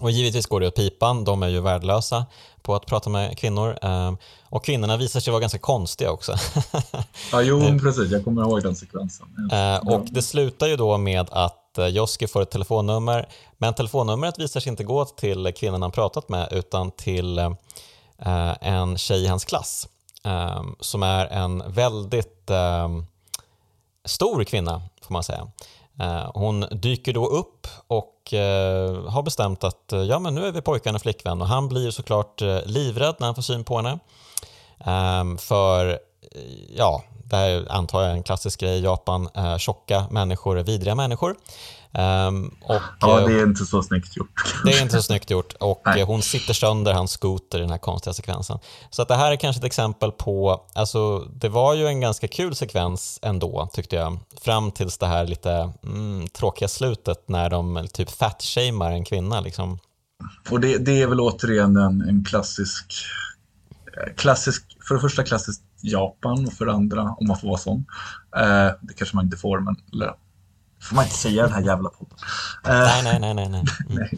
Och givetvis går det åt pipan, de är ju värdelösa på att prata med kvinnor. Ehm, och kvinnorna visar sig vara ganska konstiga också. ja, jo, precis. Jag kommer ihåg den sekvensen. Eh, och det slutar ju då med att Joski får ett telefonnummer, men telefonnumret visar sig inte gå till kvinnan han pratat med utan till eh, en tjej i hans klass eh, som är en väldigt eh, stor kvinna, får man säga. Hon dyker då upp och och eh, har bestämt att eh, ja, men nu är vi pojkvän och flickvän och han blir såklart eh, livrädd när han får syn på henne. Ehm, för ja, det här antar jag är en klassisk grej i Japan. Eh, tjocka människor är vidriga människor. Um, och, ja, det är eh, inte så snyggt gjort. Det är inte så snyggt gjort och Nej. hon sitter sönder hans skoter i den här konstiga sekvensen. Så att det här är kanske ett exempel på, alltså det var ju en ganska kul sekvens ändå tyckte jag, fram tills det här lite mm, tråkiga slutet när de typ fat-shamear en kvinna liksom. Och det, det är väl återigen en, en klassisk, eh, klassisk, för det första klassiskt Japan och för andra, om man får vara sån. Eh, det kanske man inte får, men eller, får man inte säga den här jävla podden. Eh, nej, nej, nej, nej. Nej,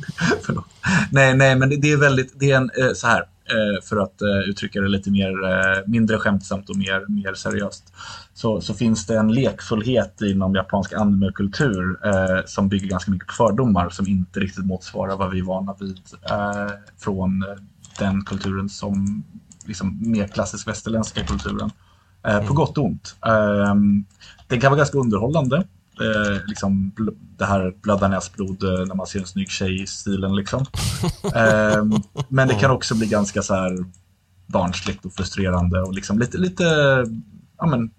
mm. nej, nej, nej, men det, är väldigt, det är en, eh, så här, eh, för att eh, uttrycka det lite mer, eh, mindre skämtsamt och mer, mer seriöst, så, så finns det en lekfullhet inom japansk animekultur eh, som bygger ganska mycket på fördomar som inte riktigt motsvarar vad vi är vana vid från den kulturen som liksom, mer klassisk västerländska kulturen. Eh, mm. På gott och ont. Eh, den kan vara ganska underhållande. Eh, liksom det här blöda näsblod eh, när man ser en snygg tjej i stilen. Liksom. Ehm, men det kan också bli ganska så här barnsligt och frustrerande och liksom lite, lite ja, men,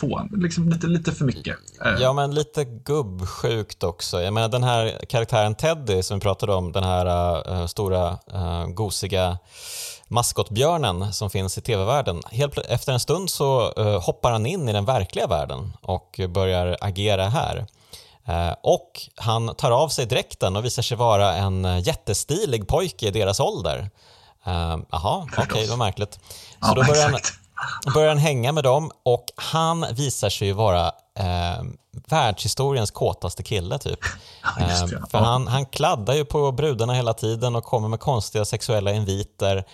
få, liksom lite, lite för mycket. Eh. Ja, men lite gubbsjukt också. Jag menar den här karaktären Teddy som vi pratade om, den här uh, stora uh, gosiga maskotbjörnen som finns i tv-världen. Helt efter en stund så uh, hoppar han in i den verkliga världen och börjar agera här. Uh, och han tar av sig dräkten och visar sig vara en jättestilig pojke i deras ålder. Jaha, uh, okej, okay, vad märkligt. Så då börjar han, börjar han hänga med dem och han visar sig ju vara eh, världshistoriens kåtaste kille typ. Ja, eh, för han, han kladdar ju på brudarna hela tiden och kommer med konstiga sexuella inviter.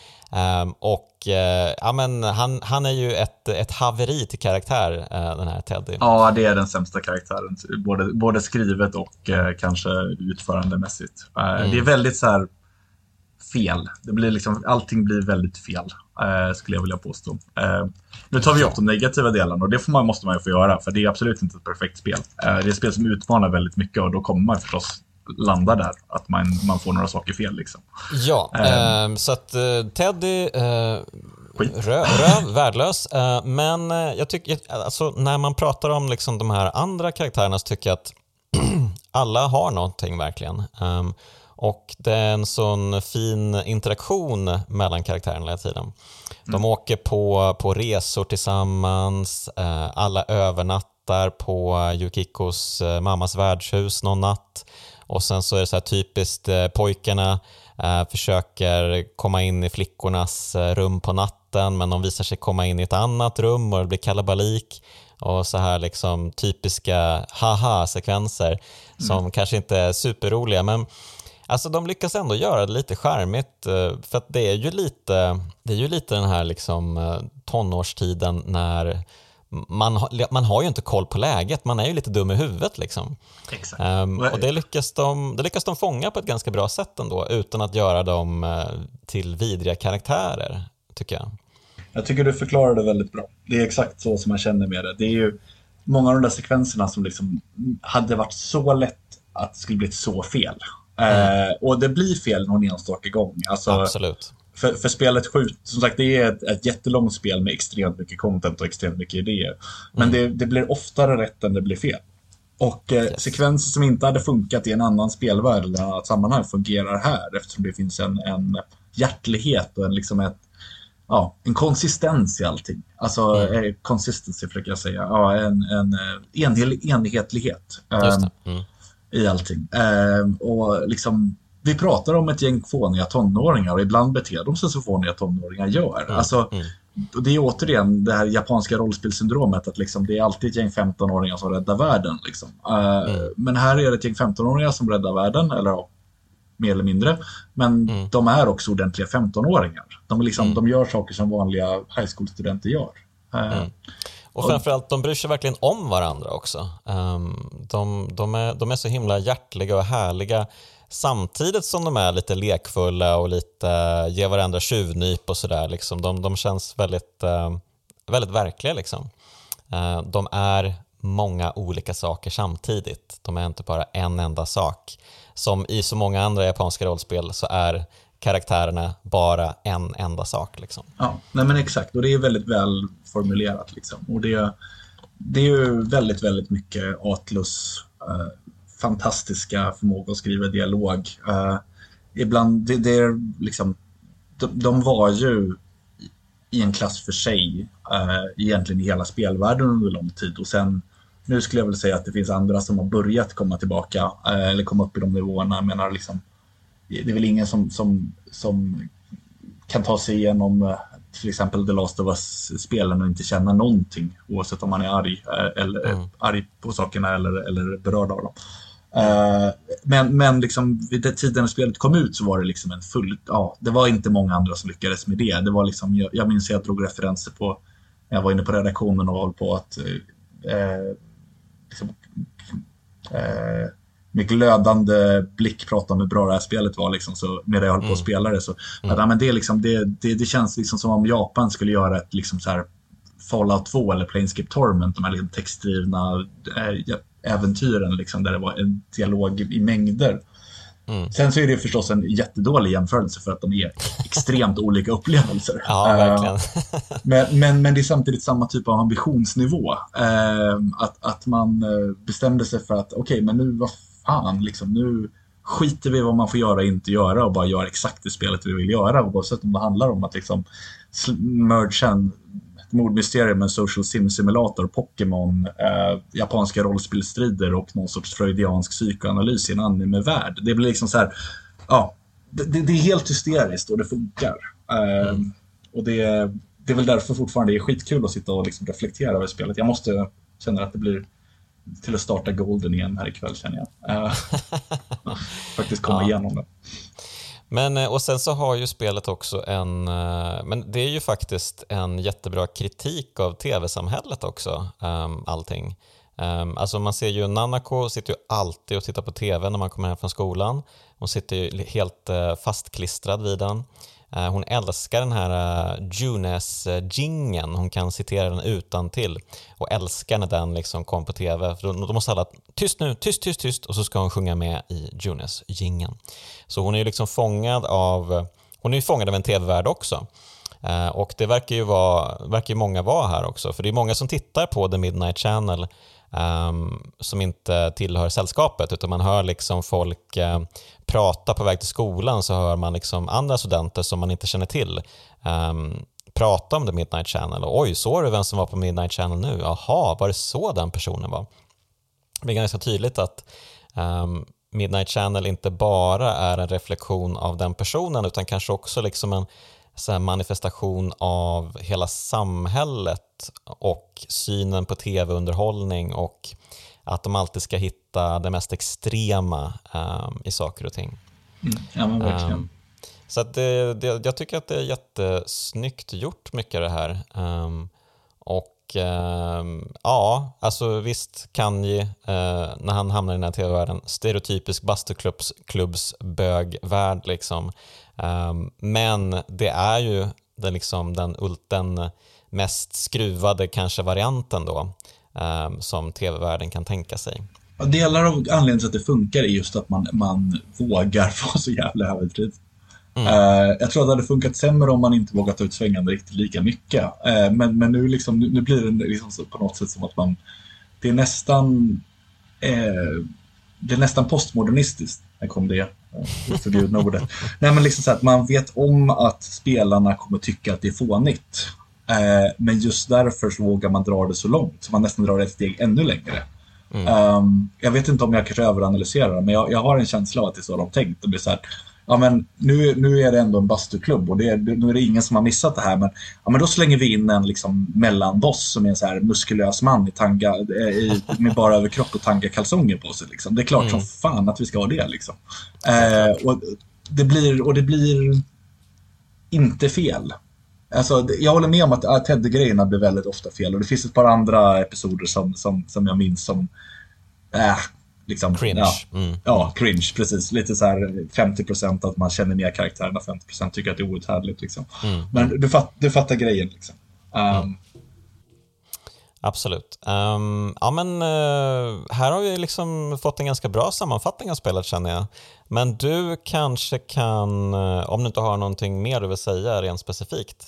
Um, och uh, ja, men han, han är ju ett, ett haveri till karaktär, uh, den här Teddy. Ja, det är den sämsta karaktären. Både, både skrivet och uh, kanske utförandemässigt. Mm. Det är väldigt så här fel. Det blir liksom, allting blir väldigt fel, eh, skulle jag vilja påstå. Eh, nu tar vi upp de negativa delarna och det får man, måste man ju få göra, för det är absolut inte ett perfekt spel. Eh, det är ett spel som utmanar väldigt mycket och då kommer man förstås landa där, att man, man får några saker fel. Liksom. Ja, eh, så att eh, Teddy eh, röv, röv, värdelös. Eh, men eh, jag tycker, alltså, när man pratar om liksom de här andra karaktärerna så tycker jag att alla har någonting verkligen. Och det är en sån fin interaktion mellan karaktärerna hela tiden. De mm. åker på, på resor tillsammans, uh, alla övernattar på Yukikos uh, mammas värdshus någon natt. Och sen så är det så här typiskt, uh, pojkarna försöker komma in i flickornas rum på natten men de visar sig komma in i ett annat rum och det blir kalabalik och så här liksom typiska haha-sekvenser som mm. kanske inte är superroliga men alltså de lyckas ändå göra det lite skärmigt eh, för att det är ju lite, det är ju lite den här liksom eh, tonårstiden när man, man har ju inte koll på läget, man är ju lite dum i huvudet. Liksom. Um, och det lyckas, de, det lyckas de fånga på ett ganska bra sätt ändå, utan att göra dem uh, till vidriga karaktärer, tycker jag. Jag tycker du förklarar det väldigt bra. Det är exakt så som man känner med det. Det är ju många av de där sekvenserna som liksom hade varit så lätt att det skulle blivit så fel. Mm. Eh, och det blir fel någon enstaka gång. Alltså, Absolut. För, för spelet skjut, som sagt det är ett, ett jättelångt spel med extremt mycket content och extremt mycket idéer. Men mm. det, det, blir oftare rätt än det blir fel. Och eh, yes. sekvenser som inte hade funkat i en annan spelvärld eller ett annat sammanhang fungerar här eftersom det finns en, en hjärtlighet och en, liksom ett, ja, en konsistens i allting. Alltså mm. eh, consistency försöker jag säga. Ja, en, en eh, enhel, enhetlighet eh, mm. I allting. Eh, och liksom, vi pratar om ett gäng fåniga tonåringar och ibland beter de sig så fåniga tonåringar gör. Mm. Alltså, mm. Det är återigen det här japanska rollspelssyndromet att liksom, det är alltid ett gäng 15-åringar som räddar världen. Liksom. Uh, men här är det ett gäng 15-åringar som räddar världen, eller mer eller mindre. Men mm. de är också ordentliga 15-åringar. De, liksom, mm. de gör saker som vanliga high school-studenter gör. Eh, mm. Och framförallt, de bryr sig verkligen om varandra också. Um, de, de, är, de är så himla hjärtliga och härliga samtidigt som de är lite lekfulla och lite ger varandra tjuvnyp och sådär. Liksom. De, de känns väldigt, uh, väldigt verkliga. Liksom. Uh, de är många olika saker samtidigt. De är inte bara en enda sak som i så många andra japanska rollspel så är karaktärerna bara en enda sak. Liksom. Ja, nej men exakt. Och det är väldigt väl formulerat. Liksom. Och det, det är ju väldigt, väldigt mycket Atlus eh, fantastiska förmåga att skriva dialog. Eh, ibland, det, det, är liksom, de, de, var ju i en klass för sig eh, egentligen i hela spelvärlden under lång tid och sen nu skulle jag väl säga att det finns andra som har börjat komma tillbaka eh, eller komma upp i de nivåerna. Jag menar liksom, det är väl ingen som, som, som kan ta sig igenom eh, till exempel The Last of Us-spelen och inte känna någonting oavsett om man är arg, eh, eller, mm. arg på sakerna eller, eller berörd av dem. Uh, men men liksom, vid den tiden när spelet kom ut så var det liksom en full... Ja, det var inte många andra som lyckades med det. det var liksom, jag, jag minns att jag drog referenser på... Jag var inne på redaktionen och höll på att uh, liksom, eh, med glödande blick prata om hur bra det här spelet var liksom, så, medan jag höll på att mm. spela det. Så, mm. ja, men det, liksom, det, det, det, känns liksom som om Japan skulle göra ett liksom, så här, Fallout 2 eller Planescape Torment, de här liksom, textdrivna äh, äventyren liksom, där det var en dialog i mängder. Mm. Sen så är det förstås en jättedålig jämförelse för att de är extremt olika upplevelser. Ja. Uh, men, men, men det är samtidigt samma typ av ambitionsnivå. Uh, att, att man bestämde sig för att okej, okay, men nu vad fan, liksom, nu skiter vi i vad man får göra och inte göra och bara gör exakt det spelet vi vill göra oavsett om det handlar om att liksom mercha mordmysterium, en social sim simulator, Pokémon, eh, japanska rollspelstrider och någon sorts freudiansk psykoanalys i en anime-värld. Det blir liksom så här, ja, det, det, är helt hysteriskt och det funkar. Eh, mm. Och det, det är väl därför fortfarande det är skitkul att sitta och liksom reflektera över spelet. Jag måste känna att det blir till att starta Golden igen här ikväll känner jag. Eh, faktiskt komma ja. igenom det. Men, eh, och sen så har ju spelet också en, eh, men det är ju faktiskt en jättebra kritik av tv-samhället också, ehm, allting. Um, alltså man ser ju Nanako sitter ju alltid och tittar på TV när man kommer hem från skolan. Hon sitter ju helt uh, fastklistrad vid den. Eh, hon älskar den här eh, Junes-gingen, hon kan citera den utan till och älskar när den liksom kom på TV. För då, då måste alla tyst nu, tyst, tyst, tyst och så ska hon sjunga med i Junes-gingen. Så hon är ju liksom fångad av, hon är ju fångad av en TV-värld också. Eh, och det verkar ju, vara, verkar ju många vara här också, för det är många som tittar på The Midnight Channel um, som inte tillhör sällskapet utan man hör liksom folk uh, prata på väg till skolan så hör man liksom andra studenter som man inte känner till um, prata om The Midnight Channel. Och, Oj, såg du vem som var på Midnight Channel nu? Jaha, var det så den personen var? Det är ganska tydligt att um, Midnight Channel inte bara är en reflektion av den personen utan kanske också liksom en så manifestation av hela samhället och synen på tv-underhållning och att de alltid ska hitta det mest extrema um, i saker och ting. Mm, ja, men verkligen. Um, så det, det, jag tycker att det är jättesnyggt gjort mycket av det här. Um, och ja, alltså visst Kanye, uh, när han hamnar i den här tv-världen, stereotypisk bastuklubbs liksom. Men det är ju den, liksom, den, den mest skruvade kanske varianten då um, som tv-världen kan tänka sig. Delar av anledningen till att det funkar är just att man, man vågar vara så jävla överdrivet. Mm. Uh, jag tror att det hade funkat sämre om man inte vågat ta ut svängarna riktigt lika mycket. Uh, men, men nu, liksom, nu, nu blir det liksom på något sätt som att man... Det är nästan... Uh, det är nästan postmodernistiskt. När kom det? Uh, förbjudna ordet. Nej, men liksom så att man vet om att spelarna kommer tycka att det är fånigt. Eh, men just därför så vågar man dra det så långt, så man nästan drar ett steg ännu längre. Mm. Um, jag vet inte om jag kanske överanalyserar men jag, jag, har en känsla av att det är så de tänkt. Det blir så här, ja, men nu, nu är det ändå en bastuklubb och det, nu är det ingen som har missat det här. Men, ja, men då slänger vi in en liksom, mellanboss som är en så här muskulös man i tanga, eh, i, med bara överkropp och tanga-kalsonger på sig. Liksom. Det är klart mm. som fan att vi ska ha det. Liksom. Eh, och, det blir, och det blir inte fel. Alltså, jag håller med om att Teddy-grejerna blir väldigt ofta fel och det finns ett par andra episoder som, som, som jag minns som äh, liksom, cringe. Ja, mm. ja, cringe, precis. Lite så här 50% att man känner mer karaktärerna, 50% tycker att det är outhärdligt. Liksom. Mm. Men du, fatt, du fattar grejen. Liksom. Um, mm. Absolut. Um, ja, men, uh, här har vi liksom fått en ganska bra sammanfattning av spelet känner jag. Men du kanske kan, uh, om du inte har någonting mer du vill säga rent specifikt?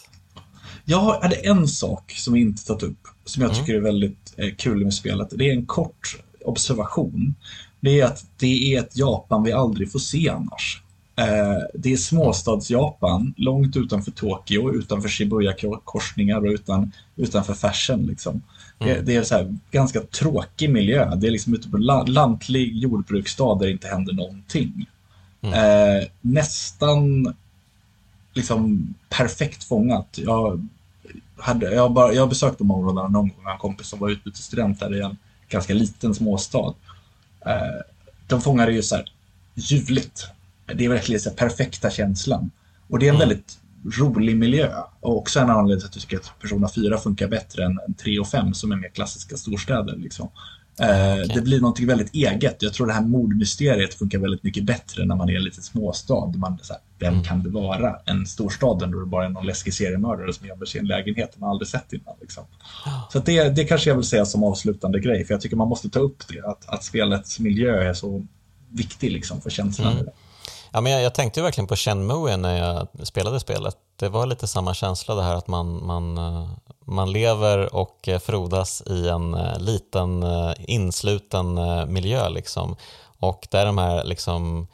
Jag hade en sak som vi inte tagit upp, som jag mm. tycker är väldigt eh, kul med spelet. Det är en kort observation. Det är att det är ett Japan vi aldrig får se annars. Eh, det är småstads-Japan, långt utanför Tokyo, utanför Shibuya-korsningar och utan, utanför fashion. Liksom. Mm. Det, det, är så här, ganska tråkig miljö. Det är liksom ute på la, lantlig jordbruksstad där det inte händer någonting. Mm. Eh, nästan liksom perfekt fångat. Jag, hade, jag, bara, jag besökte de områdena någon gång. En kompis som var utbytesstudent där i en ganska liten småstad. Eh, de fångade ju så här ljuvligt. Det är verkligen så perfekta känslan. Och det är en mm. väldigt rolig miljö. Och också en anledning till att jag tycker att Persona 4 funkar bättre än, 3 och 5 som är mer klassiska storstäder. Liksom. Eh, okay. Det blir något väldigt eget. Jag tror det här mordmysteriet funkar väldigt mycket bättre när man är en liten småstad. Man, så här, vem mm. kan det vara? En storstaden då det bara är någon läskig seriemördare som gömmer sig i en lägenhet man aldrig sett innan. Liksom. Så det, det kanske jag vill säga som avslutande grej, för jag tycker man måste ta upp det, att, att spelets miljö är så viktig liksom, för känslan. Mm. Ja, men jag, jag tänkte verkligen på Shenmue när jag spelade spelet. Det var lite samma känsla det här att man, man, eh, man lever och eh, frodas i en eh, liten eh, insluten miljö. Liksom. Och där de här liksom,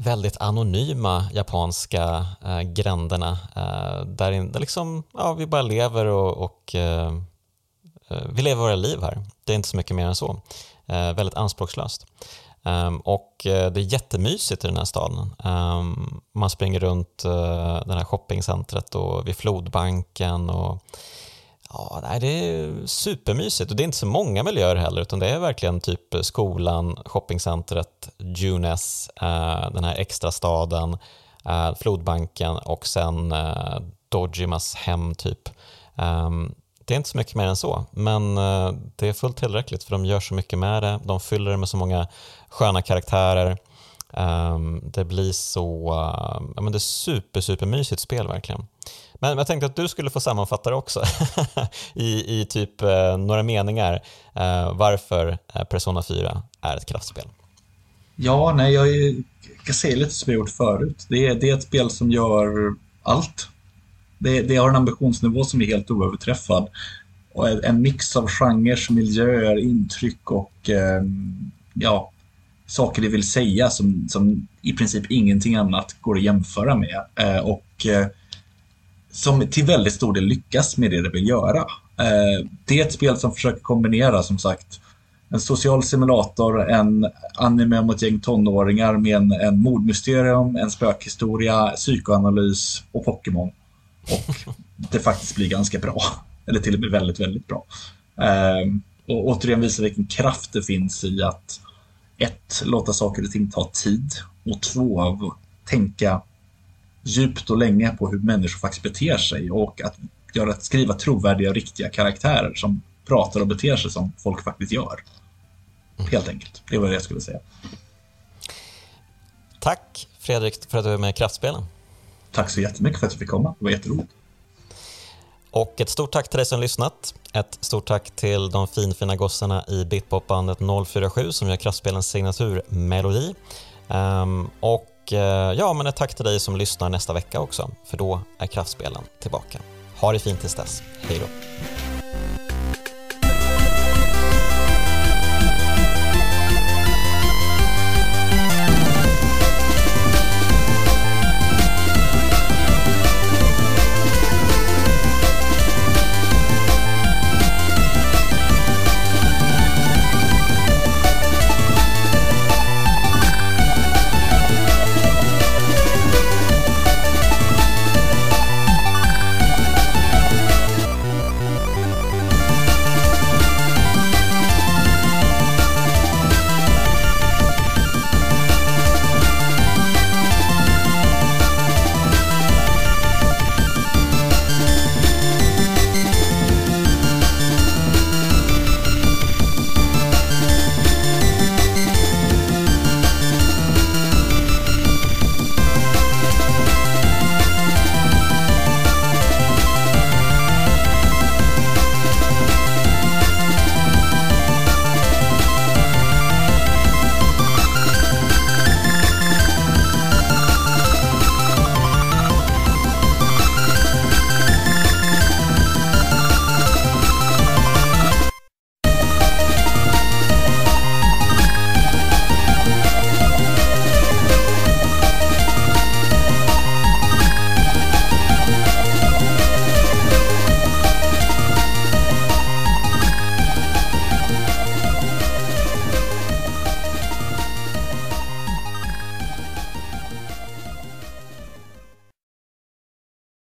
väldigt anonyma japanska eh, gränderna äh, där, där liksom, ja, vi bara lever och, och eh, vi lever våra liv här. Det är inte så mycket mer än så. väldigt anspråkslöst. Um, och uh, det är jättemysigt i den här staden. Um, man springer runt uh, det här shoppingcentret och vid flodbanken och ja, nej, det är supermysigt och det är inte så många miljöer heller utan det är verkligen typ skolan, shoppingcentret, Junes, uh, eh, den här extra staden, flodbanken och sen Dojimas hem typ. Um, det är inte så mycket mer än så, men eh, det är fullt tillräckligt för de gör så mycket med det. De fyller det med så många sköna karaktärer. Ehm, det blir så, eh, ja men det är super, super mysigt spel verkligen. Men jag tänkte att du skulle få sammanfatta det också i, i typ eh, några meningar varför Persona 4 är ett kraftspel. Ja, nej, jag, är, jag säger lite som jag gjort förut. Det är, det är ett spel som gör allt. Det, det har en ambitionsnivå som är helt oöverträffad. Och en mix av genrer, miljöer, intryck och eh, ja, saker det vill säga som, som i princip ingenting annat går att jämföra med. Eh, och eh, som till väldigt stor del lyckas med det det vill göra. Eh, det är ett spel som försöker kombinera som sagt en social simulator, en anime mot gäng tonåringar med en, en mordmysterium, en spökhistoria, psykoanalys och Pokémon. Och det faktiskt blir ganska bra. Eller till och med väldigt, väldigt bra. Ehm, och återigen visar vilken kraft det finns i att ett, låta saker och ting ta tid och två, tänka djupt och länge på hur människor faktiskt beter sig och att göra, skriva trovärdiga och riktiga karaktärer som pratar och beter sig som folk faktiskt gör. Helt enkelt. Det var det jag skulle säga. Tack Fredrik för att du var med i Kraftspelen. Tack så jättemycket för att jag fick komma. Det var jätteroligt. Och ett stort tack till dig som lyssnat. Ett stort tack till de finfina gossarna i Bitpopbandet 047 som gör Kraftspelens signaturmelodi. Um, och uh, ja, men ett tack till dig som lyssnar nästa vecka också, för då är Kraftspelen tillbaka. Ha det fint tills dess. Hej då!